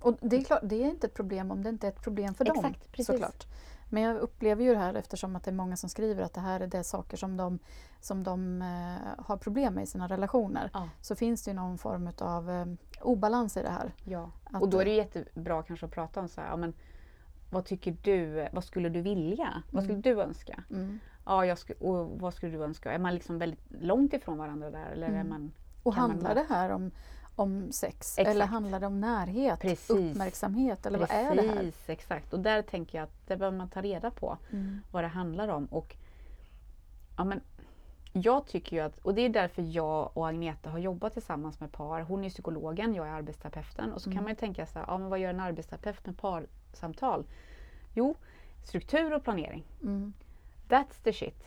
Och det är, klart, det är inte ett problem om det inte är ett problem för dem. Exakt, precis. Såklart. Men jag upplever ju det här eftersom att det är många som skriver att det här är det saker som de, som de eh, har problem med i sina relationer. Ja. Så finns det ju någon form av eh, obalans i det här. Ja. Att, Och då är det jättebra kanske att prata om så här, ja, men, vad tycker du, vad skulle du vilja? Vad skulle du önska? Mm. Ja, jag sku, och vad skulle du önska? Är man liksom väldigt långt ifrån varandra där? Eller är Mm. man, Och man handlar bara- det här om, om sex Exakt. eller handlar det om närhet, Precis. uppmärksamhet eller vad är det här? Precis, exakt. Och där tänker jag att det behöver man ta reda på Mm. vad det handlar om. Och, ja, men, jag tycker ju att, och det är därför jag och Agneta har jobbat tillsammans med par. Hon är psykologen, jag är arbetsterapeuten. Och så Mm. kan man ju tänka så här, ja, men vad gör en arbetsterapeut med parsamtal? Jo, struktur och planering. Mm. That's the shit.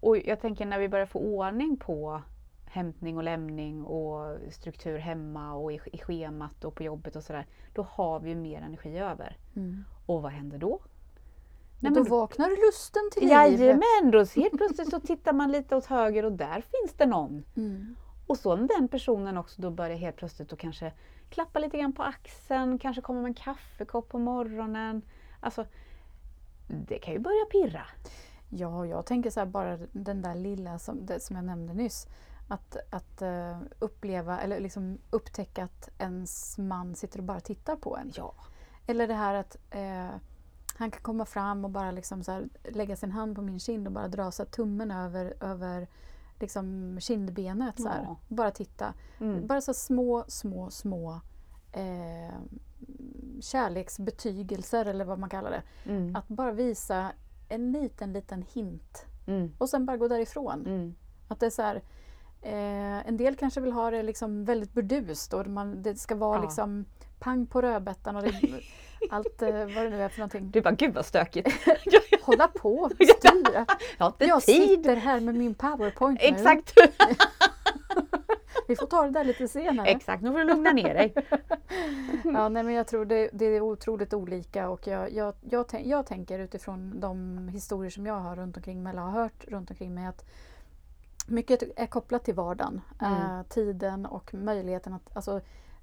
Och jag tänker när vi börjar få ordning på hämtning och lämning och struktur hemma och i, i schemat och på jobbet och sådär. Då har vi ju mer energi över. Mm. Och vad händer då? Nej, men då vaknar lusten till liv. Jajamän, då helt plötsligt så tittar man lite åt höger och där finns det någon. Mm. Och så den personen också då börjar helt plötsligt att kanske klappa lite grann på axeln, kanske kommer med en kaffekopp på morgonen. Alltså, det kan ju börja pirra. Ja, jag tänker så här, bara den där lilla som, som jag nämnde nyss. Att, att eh, uppleva eller liksom upptäcka att ens man sitter och bara tittar på en. Ja. Eller det här att eh, han kan komma fram och bara liksom så här, lägga sin hand på min kind och bara dra så tummen över, över liksom kindbenet. Så här. Ja. Bara titta. Mm. Bara så små, små, små eh, kärleksbetygelser eller vad man kallar det. Mm. Att bara visa en liten, liten hint Mm. och sen bara gå därifrån. Mm. Att det är så här, eh, en del kanske vill ha det liksom väldigt burdust och man, det ska vara Ja. liksom pang på rödbetan och det, allt eh, vad det nu är för någonting. Du bara, gud vad stökigt. Hålla på styra. Jag Jag sitter här med min powerpoint. Exakt. Vi får ta det där lite senare. Exakt, nu får du lugna ner dig. Ja, nej, men jag tror det, det är otroligt olika och jag, jag, jag, jag tänker utifrån de historier som jag har runt omkring mig eller har hört runt omkring mig att mycket är kopplat till vardagen. Mm. Eh, tiden och möjligheten att, alltså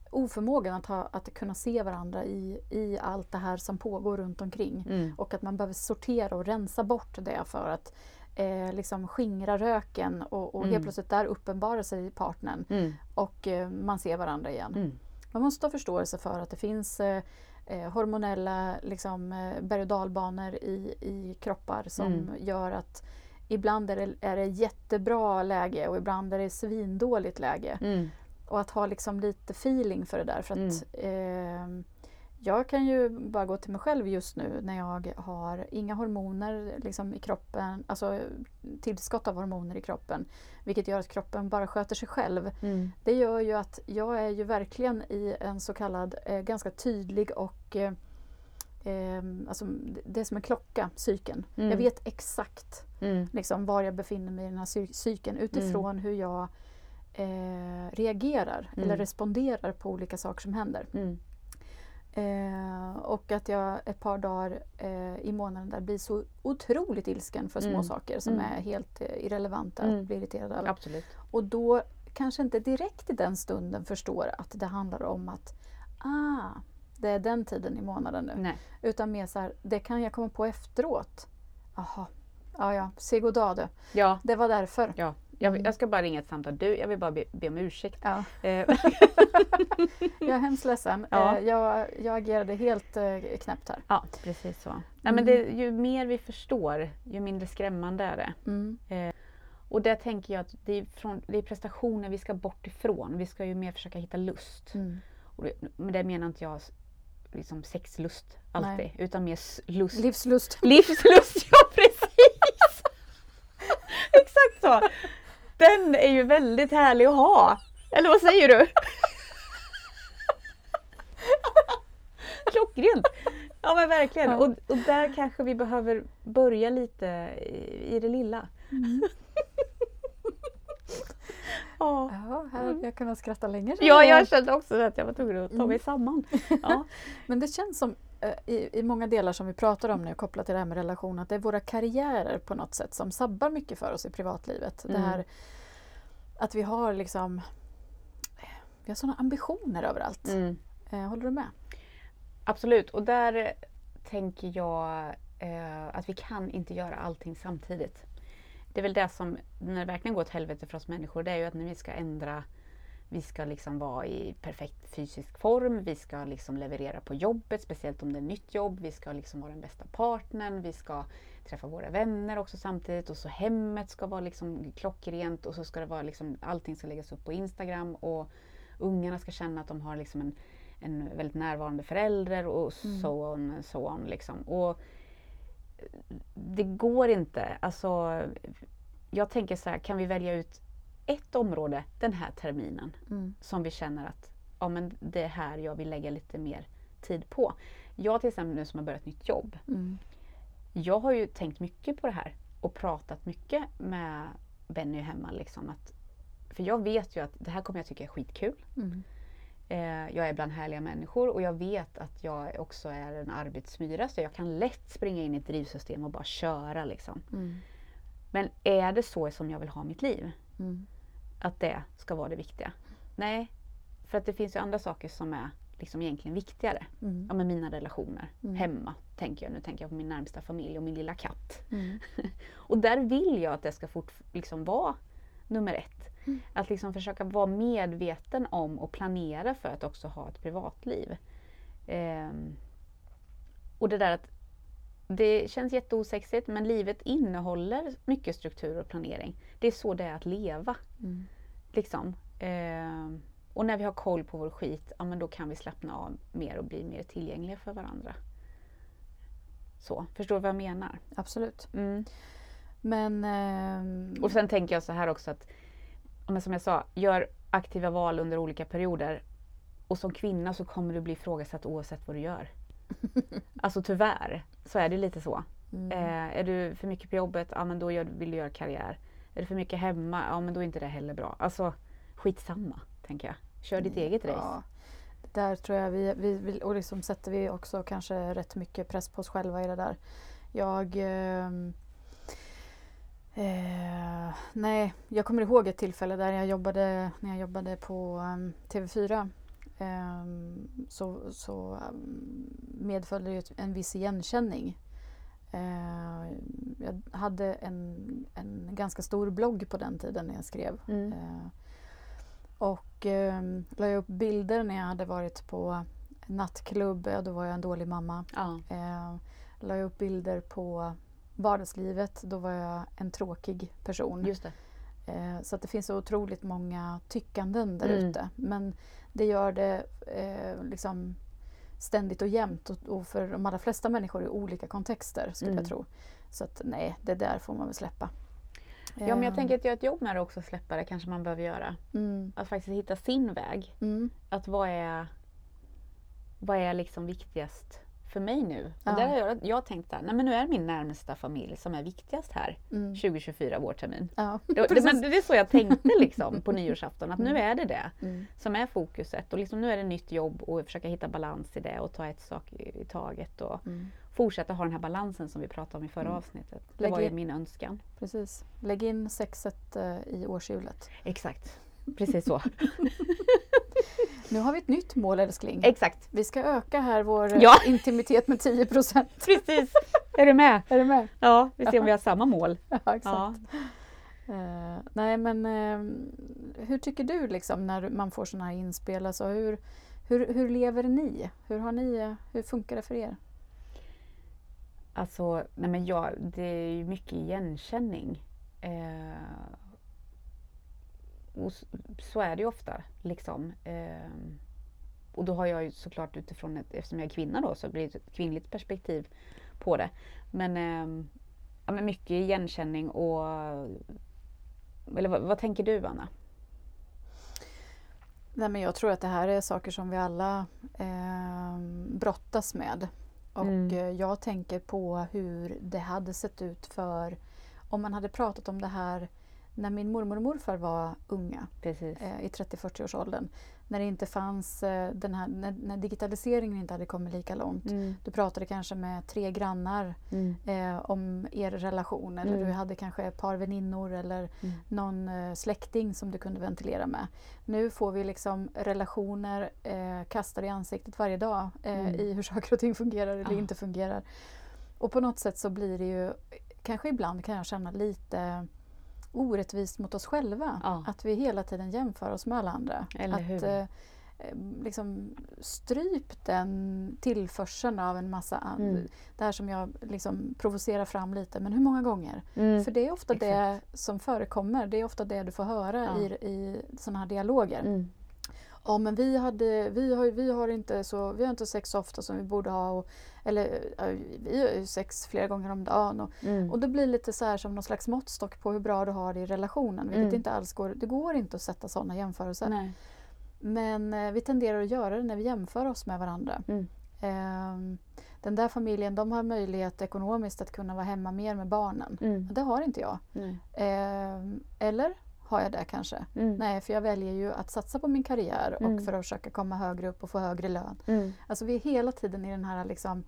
oförmågan att, ha, att kunna se varandra i, i allt det här som pågår runt omkring. Mm. Och att man behöver sortera och rensa bort det för att eh, liksom skingra röken och, och Mm. helt plötsligt där uppenbarar sig partnern Mm. och eh, man ser varandra igen. Mm. Man måste ha förståelse för att det finns eh, eh, hormonella liksom, eh, berg och dalbanor i, i kroppar som Mm. gör att ibland är det, är det jättebra läge och ibland är det svindåligt läge. Mm. Och att ha liksom lite feeling för det där. För att, eh, jag kan ju bara gå till mig själv just nu när jag har inga hormoner liksom, i kroppen, alltså tillskott av hormoner i kroppen. Vilket gör att kroppen bara sköter sig själv. Mm. Det gör ju att jag är ju verkligen i en så kallad eh, ganska tydlig och eh, eh, alltså, det- är som en klocka, cykeln. Mm. Jag vet exakt Mm. liksom, var jag befinner mig i den här cy- cykeln utifrån hur jag eh, reagerar eller Mm. responderar på olika saker som händer. Mm. Eh, och att jag ett par dagar eh, i månaden där blir så otroligt ilsken för små Mm. saker som Mm. är helt eh, irrelevanta Mm. att bli irriterad över. Absolut. Och då kanske inte direkt i den stunden förstår att det handlar om att ah, det är den tiden i månaden nu. Nej. Utan mer så här, det kan jag komma på efteråt. Jaha, ja ja, se god dag du. Ja, Det var därför. ja. Jag, Mm. jag ska bara ringa ett samtal. Du, jag vill bara be, be om ursäkt. Ja, Eh, jag är hemskt ledsen. Ja. Eh, jag, jag agerade helt eh, knäppt här. ja, precis så. Nej, Mm. men det, ju mer vi förstår, ju mindre skrämmande är det. Mm. Och där tänker jag att det är, från, det är prestationer vi ska bort ifrån. Vi ska ju mer försöka hitta lust. Mm. Det, men det menar inte jag liksom sexlust alltid, Nej. utan mer lust. Livslust. Livslust! Exakt så! Den är ju väldigt härlig att ha. Eller vad säger du? Klockrent! Ja men verkligen. Ja. Och, och där kanske vi behöver börja lite i, i det lilla. Ja. Ja, här hade jag kunnat skratta länge. ja, jag kände också att jag var tvungen att ta mig samman. Ja. Men det känns som i, i många delar som vi pratar om nu kopplat till det här med relation att det är våra karriärer på något sätt som sabbar mycket för oss i privatlivet. Det Mm. här att vi har liksom vi har sådana ambitioner överallt. Mm. Eh, håller du med? absolut. Och där tänker jag eh, att vi kan inte göra allting samtidigt. Det är väl det som, när det verkligen går åt helvete för oss människor, det är ju att när vi ska ändra vi ska liksom vara i perfekt fysisk form, vi ska liksom leverera på jobbet, speciellt om det är nytt jobb. Vi ska liksom vara den bästa partnern, vi ska träffa våra vänner också samtidigt och så hemmet ska vara liksom klockrent och så ska det vara liksom, allting ska läggas upp på Instagram och ungarna ska känna att de har liksom en, en väldigt närvarande förälder och mm. so on, so on. Liksom. Och det går inte. Alltså, jag tänker så här, kan vi välja ut ett område den här terminen mm. som vi känner att ja, men det är här jag vill lägga lite mer tid på. Jag till exempel nu som har börjat nytt jobb. Mm. Jag har ju tänkt mycket på det här och pratat mycket med Benny hemma. Liksom, att, för jag vet ju att det här kommer jag tycka är skitkul. Mm. Eh, jag är bland härliga människor och jag vet att jag också är en arbetsmyra så jag kan lätt springa in i ett drivsystem och bara köra. Liksom. Mm. Men är det så som jag vill ha mitt liv? Mm att det ska vara det viktiga. Nej, för att det finns ju andra saker som är liksom egentligen viktigare. Mm. Ja, med mina relationer mm. hemma, tänker jag. Nu tänker jag på min närmsta familj och min lilla katt. Mm. och där vill jag att det ska fort, liksom vara nummer ett. Mm. Att liksom försöka vara medveten om och planera för att också ha ett privatliv. Um, och det där att det känns jätteosexigt men livet innehåller mycket struktur och planering. Det är så det är att leva. Mm. Liksom. Eh, och när vi har koll på vår skit, ja, men då kan vi slappna av mer och bli mer tillgängliga för varandra. Så, förstår du vad jag menar? Absolut. Mm. Men... Eh, och sen tänker jag så här också att, men som jag sa, gör aktiva val under olika perioder. Och som kvinna så kommer du bli ifrågasatt oavsett vad du gör. alltså tyvärr så är det lite så. Mm. Eh, är du för mycket på jobbet, ja men då gör, vill du göra karriär. Är det för mycket hemma, ja men då är inte det heller bra. Alltså skitsamma, tänker jag. Kör ditt mm, eget race. Ja. Där tror jag vi, vi, vi och liksom sätter vi också kanske rätt mycket press på oss själva i det där. Jag eh, eh, nej, jag kommer ihåg ett tillfälle där jag jobbade, när jag jobbade på um, TV4 um, så, så um, medföljde det en viss igenkänning Eh, jag hade en, en ganska stor blogg på den tiden när jag skrev. Mm. Och eh, la upp bilder när jag hade varit på nattklubb, ja, då var jag en dålig mamma. Ja. La upp bilder på vardagslivet, då var jag en tråkig person. Just det. Så att det finns så otroligt många tyckanden där mm. ute. Men det gör det eh, liksom ständigt och jämt och, och, för de allra flesta människor i olika kontexter skulle mm. jag tro. Så att nej, det där får man väl släppa. Ja men jag tänker att göra ett jobb med det också, släppa det kanske man behöver göra. Mm. Att faktiskt hitta sin väg. Mm. Att vad är, vad är liksom viktigast för mig nu. Ja. Och där har jag, jag tänkt att nu är det min närmsta familj som är viktigast här mm. 2024 vårtermin. Ja, det, det, men det är så jag tänkte liksom på nyårsafton, att mm. nu är det det mm. som är fokuset. Och liksom nu är det nytt jobb och försöka hitta balans i det och ta ett sak i taget. Och mm. fortsätta ha den här balansen som vi pratade om i förra mm. avsnittet. Det Lägg var ju min önskan. Precis. Lägg in sexet uh, i årshjulet. Exakt. Precis så. Nu har vi ett nytt mål älskling. Exakt. Vi ska öka här vår ja. intimitet med 10 procent. Precis. Är du med? Är du med? Ja, vi ser om vi har samma mål. Ja, exakt. Ja. Uh, nej men uh, hur tycker du liksom när man får sådana här inspel? Alltså, hur, hur, hur lever ni? Hur, har ni? hur funkar det för er? Alltså, nej men jag, det är ju mycket igenkänning. Uh, och så är det ju ofta. Liksom. Eh, och då har jag ju såklart utifrån, ett, eftersom jag är kvinna då, så blir det ett kvinnligt perspektiv på det. Men, eh, ja, men mycket igenkänning och... Eller vad, vad tänker du Anna? Nej, men jag tror att det här är saker som vi alla eh, brottas med. Och mm. Eh, jag tänker på hur det hade sett ut för om man hade pratat om det här när min mormor och morfar var unga, eh, i 30-40-årsåldern, när det inte fanns eh, den här, när, när digitaliseringen inte hade kommit lika långt. Mm. Du pratade kanske med tre grannar Mm. eh, om er relation eller Mm. du hade kanske ett par väninnor eller Mm. någon eh, släkting som du kunde ventilera med. Nu får vi liksom relationer eh, kastade i ansiktet varje dag Mm. i hur saker och ting fungerar eller Ja. inte fungerar. Och på något sätt så blir det ju, kanske ibland kan jag känna lite orättvist mot oss själva. Ja. Att vi hela tiden jämför oss med alla andra. Att, eh, eh, liksom stryp den tillförseln av en massa Mm. det här som jag liksom provocerar fram lite, men hur många gånger? Mm. För det är ofta det som förekommer, det är ofta det du får höra Ja. i, i sådana här dialoger. Mm. Ja men vi, hade, vi, har, vi, har inte så, vi har inte sex så ofta som vi borde ha. Och, eller vi har ju sex flera gånger om dagen. Och, Mm. och det blir lite så här som någon slags måttstock på hur bra du har det i relationen. Vilket Mm. inte alls går, det går inte att sätta sådana jämförelser. Nej. Men eh, vi tenderar att göra det när vi jämför oss med varandra. Mm. Ehm, den där familjen de har möjlighet ekonomiskt att kunna vara hemma mer med barnen. Mm. Det har inte jag. Ehm, eller har jag det kanske? Mm. Nej, för jag väljer ju att satsa på min karriär Mm. och för att försöka komma högre upp och få högre lön. Mm. Alltså vi är hela tiden i den här, liksom,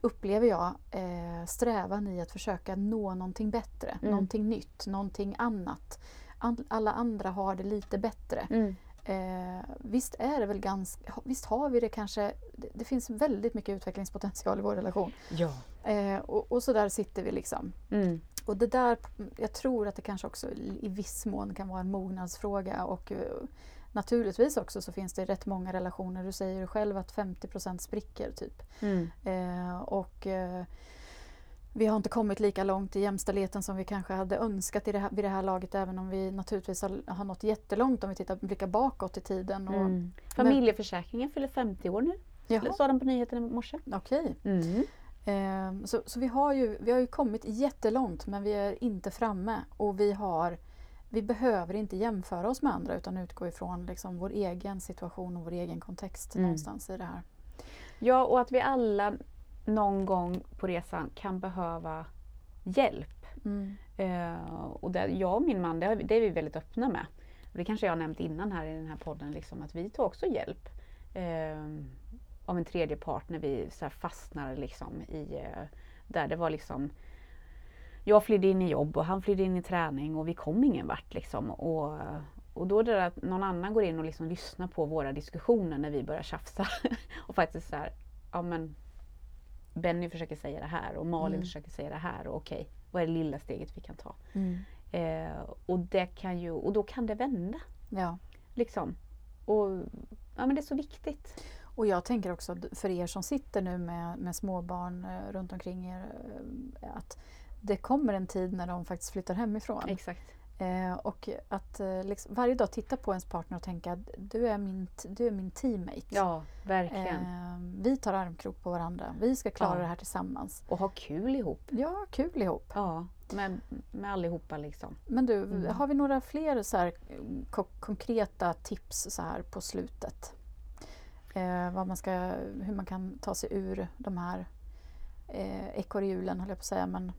upplever jag, eh, strävan i att försöka nå någonting bättre, Mm. någonting nytt, någonting annat. An- alla andra har det lite bättre. Mm. Eh, visst är det väl ganska, visst har vi det kanske, det, det finns väldigt mycket utvecklingspotential i vår relation. Ja. Eh, och, och så där sitter vi liksom. Och det där, jag tror att det kanske också i viss mån kan vara en mognadsfråga och eh, naturligtvis också så finns det rätt många relationer. Du säger ju själv att 50% spricker typ. Mm. Eh, och eh, vi har inte kommit lika långt i jämställdheten som vi kanske hade önskat i det här, vid det här laget även om vi naturligtvis har, har nått jättelångt om vi tittar, blickar bakåt i tiden. Och, Mm. Familjeförsäkringen fyller 50 år nu. Jaha, sa de på nyheterna i morse. okej. Mm. Eh, så så vi, har ju, vi har ju kommit jättelångt men vi är inte framme och vi har vi behöver inte jämföra oss med andra utan utgå ifrån liksom vår egen situation och vår egen kontext Mm. någonstans i det här. Ja, och att vi alla någon gång på resan kan behöva hjälp. Mm. Eh, och det, jag och min man, det, det är vi väldigt öppna med. Och det kanske jag har nämnt innan här i den här podden, liksom, att vi tar också hjälp eh, av en tredje part när vi så här, fastnar liksom, i eh, där det var liksom jag flydde in i jobb och han flydde in i träning och vi kom ingen vart. Liksom. Och, och då är det att någon annan går in och liksom lyssnar på våra diskussioner när vi börjar tjafsa. och faktiskt så här, ja men Benny försöker säga det här och Malin Mm. försöker säga det här och okej, vad är det lilla steget vi kan ta? Mm. Eh, och, det kan ju, och då kan det vända. Ja. Liksom. Och, ja, men det är så viktigt. Och jag tänker också för er som sitter nu med, med småbarn eh, runt omkring er eh, att det kommer en tid när de faktiskt flyttar hemifrån. Exakt. Eh, och att eh, liksom, varje dag titta på ens partner och tänka du är min, du är min teammate. Ja, verkligen. Eh, vi tar armkrok på varandra. Vi ska klara Ja. det här tillsammans. Och ha kul ihop. Ja, kul ihop. Ja, med, med allihopa liksom. Men du, Mm. har vi några fler så här, eh, ko- konkreta tips så här på slutet? Eh, vad man ska, hur man kan ta sig ur de här eh, ekorrhjulen, höll jag på att säga. Men,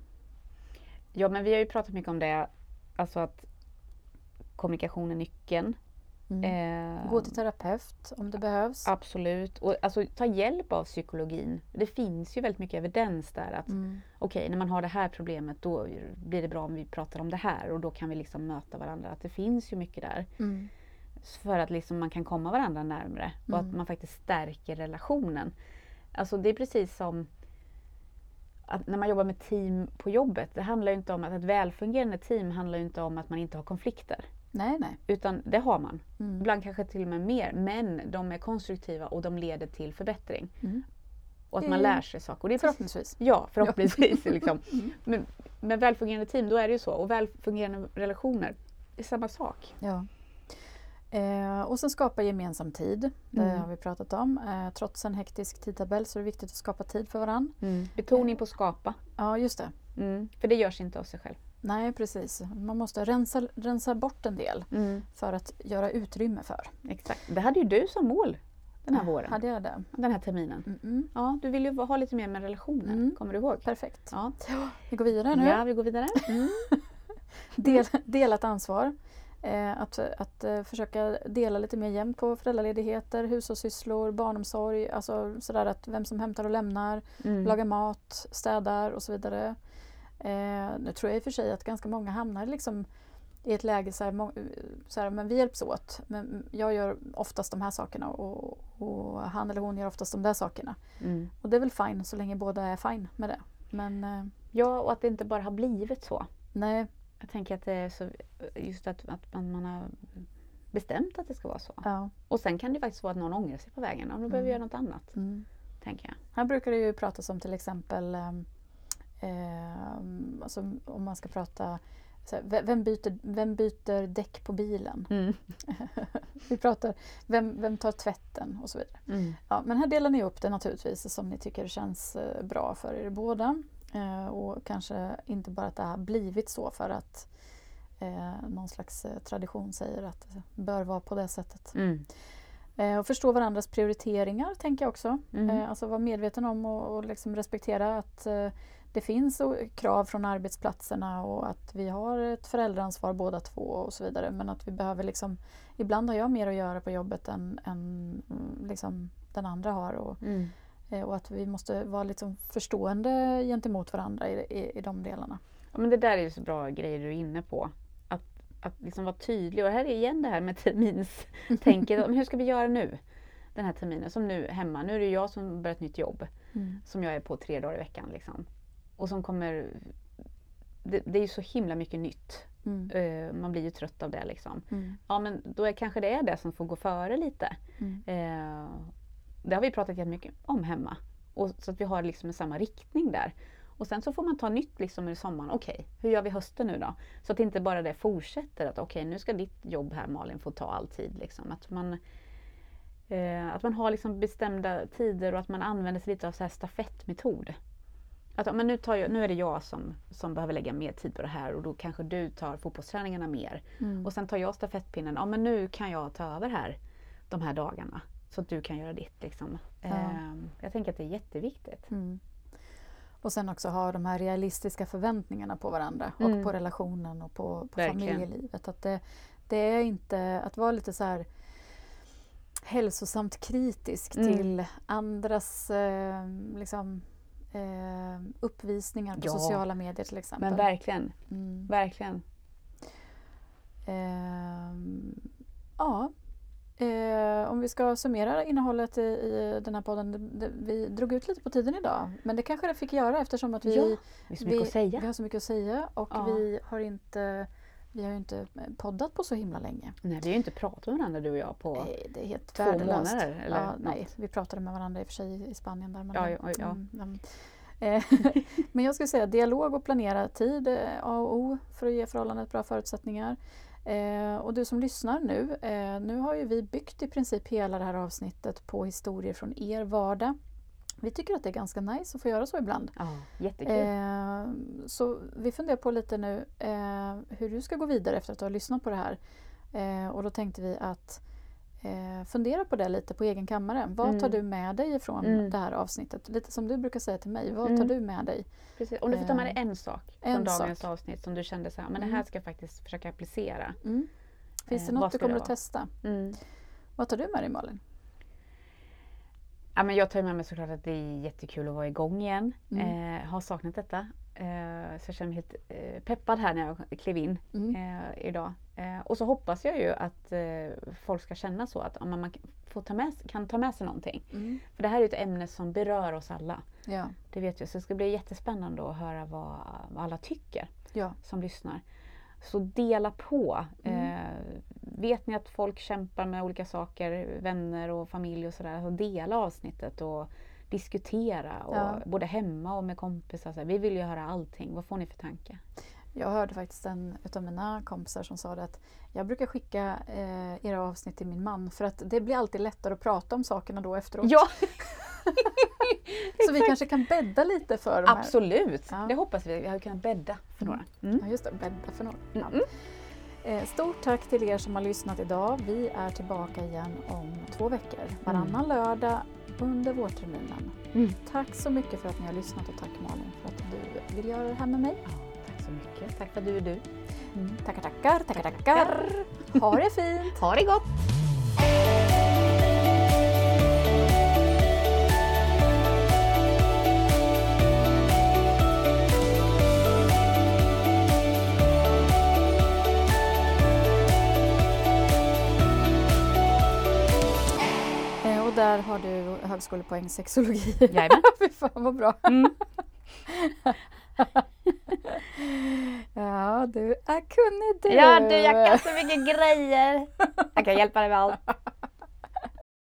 Ja, men vi har ju pratat mycket om det. Alltså att kommunikation är nyckeln. mm. Eh, Gå till terapeut om det behövs. Absolut. Och alltså, ta hjälp av psykologin. Det finns ju väldigt mycket evidens där att Mm. okej, när man har det här problemet då blir det bra om vi pratar om det här och då kan vi liksom möta varandra. Att det finns ju mycket där. Mm. För att liksom man kan komma varandra närmre och Mm. att man faktiskt stärker relationen. Alltså det är precis som att när man jobbar med team på jobbet. Det handlar ju inte om att ett välfungerande team handlar ju inte om att man inte har konflikter. Nej, nej. Utan det har man. Mm. Ibland kanske till och med mer. Men de är konstruktiva och de leder till förbättring. Mm. Och att man lär sig saker. Och det är precis, Förhoppningsvis. ja, förhoppningsvis. liksom. Mm. Men med välfungerande team, då är det ju så. Och välfungerande relationer, det är samma sak. Ja. Eh, och sen skapa gemensam tid. Det Mm. har vi pratat om. Eh, trots en hektisk tidtabell så är det viktigt att skapa tid för varandra. Betoning på skapa. Ja, just det. Mm. För det görs inte av sig själv. Nej, precis. Man måste rensa, rensa bort en del för att göra utrymme för. Exakt. Det hade ju du som mål den här våren. Hade jag det? Den här terminen. Mm -mm. Ja, du vill ju ha lite mer med relationen. Mm. Kommer du ihåg? Perfekt. Ja. Vi går vidare nu. ja, vi går vidare. Del, delat ansvar. Eh, att att eh, försöka dela lite mer jämnt på föräldraledigheter, hushållssysslor, barnomsorg, alltså sådär att vem som hämtar och lämnar, Mm. lagar mat, städar och så vidare. Eh, nu tror jag i och för sig att ganska många hamnar liksom i ett läge så här, så här, men vi hjälps åt. Men jag gör oftast de här sakerna och, och han eller hon gör oftast de där sakerna. Mm. Och det är väl fine så länge båda är fine med det. Men eh, Ja, och att det inte bara har blivit så. nej, Jag tänker att det är så, just att, att man, man har bestämt att det ska vara så. ja. Och sen kan det faktiskt vara att någon ångrar sig på vägen. Ja, då behöver vi göra något annat, Mm. tänker jag. Här brukar det ju pratas om till exempel ehm, alltså om man ska prata så här, ve- vem, byter, vem byter däck på bilen? Mm. Vi pratar vem, vem tar tvätten och så vidare. Mm. Ja, men här delar ni upp det naturligtvis som ni tycker känns eh, bra för er båda. Eh, och kanske inte bara att det har blivit så för att eh, någon slags eh, tradition säger att det bör vara på det sättet. Mm. Eh, och förstå varandras prioriteringar tänker jag också. Mm. Eh, alltså vara medveten om och, och liksom respektera att eh, det finns krav från arbetsplatserna och att vi har ett föräldraansvar båda två och så vidare. Men att vi behöver liksom, ibland har jag mer att göra på jobbet än, än mm, liksom den andra har. Och, Mm. Eh, och att vi måste vara liksom förstående gentemot varandra i, i, i de delarna. Ja, men det där är ju så bra grejer du är inne på. Att, att liksom vara tydlig. Och här är igen det här med terminstänket. Hur ska vi göra nu? Den här terminen. Som nu hemma. Nu är det jag som börjar ett nytt jobb. Som jag är på tre dagar i veckan. Liksom. Och som kommer... Det, det är ju så himla mycket nytt. Mm. Eh, man blir ju trött av det liksom. Mm. Ja men då är kanske det är det som får gå före lite. Mm. Det har vi pratat jättemycket om hemma. Och, så att vi har liksom samma riktning där. Och sen så får man ta nytt liksom i sommaren. Okej, hur gör vi hösten nu då? Så att inte bara det fortsätter. Att okej, nu ska ditt jobb här Malin få ta all tid. Liksom. Att, man, eh, att man har liksom bestämda tider och att man använder sig lite av så här stafettmetod. Att, men nu, tar jag, nu är det jag som, som behöver lägga mer tid på det här och då kanske du tar fotbollsträningarna mer. Mm. Och sen tar jag stafettpinnen. Ja men nu kan jag ta över här de här dagarna. Så att du kan göra ditt. Liksom. Ja. Ehm, jag tänker att det är jätteviktigt. Mm. Och sen också ha de här realistiska förväntningarna på varandra Mm. och på relationen och på, på familjelivet. Att det, det är inte att vara lite så här hälsosamt kritisk Mm. till andras eh, liksom, eh, uppvisningar på Ja. sociala medier till exempel. Men verkligen, mm. verkligen. Ehm, ja. Eh, om vi ska summera innehållet i, i den här podden. Det, det, vi drog ut lite på tiden idag. Men det kanske det fick göra eftersom att vi, Ja, vi, säga. vi har så mycket att säga och Ja. vi har inte vi har ju inte poddat på så himla länge. Nej, vi har ju inte pratat med varandra du och jag på... Nej, det är helt två värdelöst. månader, eller ja, nej, vi pratade med varandra i och för sig i Spanien. Där, men, Ja, ja, ja. Mm, men, eh, men jag skulle säga dialog och planera tid är A och O för att ge förhållandet bra förutsättningar. Eh, och du som lyssnar nu, eh, nu har ju vi byggt i princip hela det här avsnittet på historier från er vardag. Vi tycker att det är ganska nice att få göra så ibland. Ja, jättekul. Eh, så vi funderar på lite nu eh, hur du ska gå vidare efter att du har lyssnat på det här. Eh, och då tänkte vi att eh, fundera på det lite på egen kammare. Vad tar Mm. du med dig ifrån Mm. det här avsnittet? Lite som du brukar säga till mig. Vad tar Mm. du med dig? Precis. Om du får ta med dig eh, en sak en från dagens sak. avsnitt som du kände så här, men det Mm. här ska jag faktiskt försöka applicera. Mm. Finns det Eh, något du kommer att testa? Mm. Vad tar du med dig Malin? Ja, men jag tar med mig såklart att det är jättekul att vara igång igen. Mm. Eh, har saknat detta. Eh, så jag känner mig helt eh, peppad här när jag klev in Mm. eh, idag. Och så hoppas jag ju att folk ska känna så att man får ta med, kan ta med sig någonting. Mm. För det här är ett ämne som berör oss alla. Ja. Det vet jag. Så det ska bli jättespännande att höra vad, vad alla tycker ja. som lyssnar. Så dela på. Mm. Eh, vet ni att folk kämpar med olika saker, vänner och familj och sådär, så dela avsnittet och diskutera. Och Ja. Både hemma och med kompisar. Så här, vi vill ju höra allting. Vad får ni för tankar? Jag hörde faktiskt en utav mina kompisar som sa det att jag brukar skicka eh, era avsnitt till min man för att det blir alltid lättare att prata om sakerna då efteråt. Ja, Så vi kanske kan bädda lite för de här. absolut! Ja. Det hoppas vi. Vi har kunnat bädda för några. Mm. Ja, just det, bädda för några. Ja. Mm. Eh, Stort tack till er som har lyssnat idag. Vi är tillbaka igen om två veckor. Varannan lördag under vårterminen. Mm. Tack så mycket för att ni har lyssnat och tack Malin för att du vill göra det här med mig. Ja, tack så mycket. Tack för att du är du. Mm. Tackar, tackar, tackar, tackar. Ha det fint! Ha det gott! Och där har du högskolepoäng sexologi. Jajamän. Fy fan vad bra! Mm. Ja, du är kunnig du! Ja du, jag kan så mycket grejer. Jag kan hjälpa dig med allt.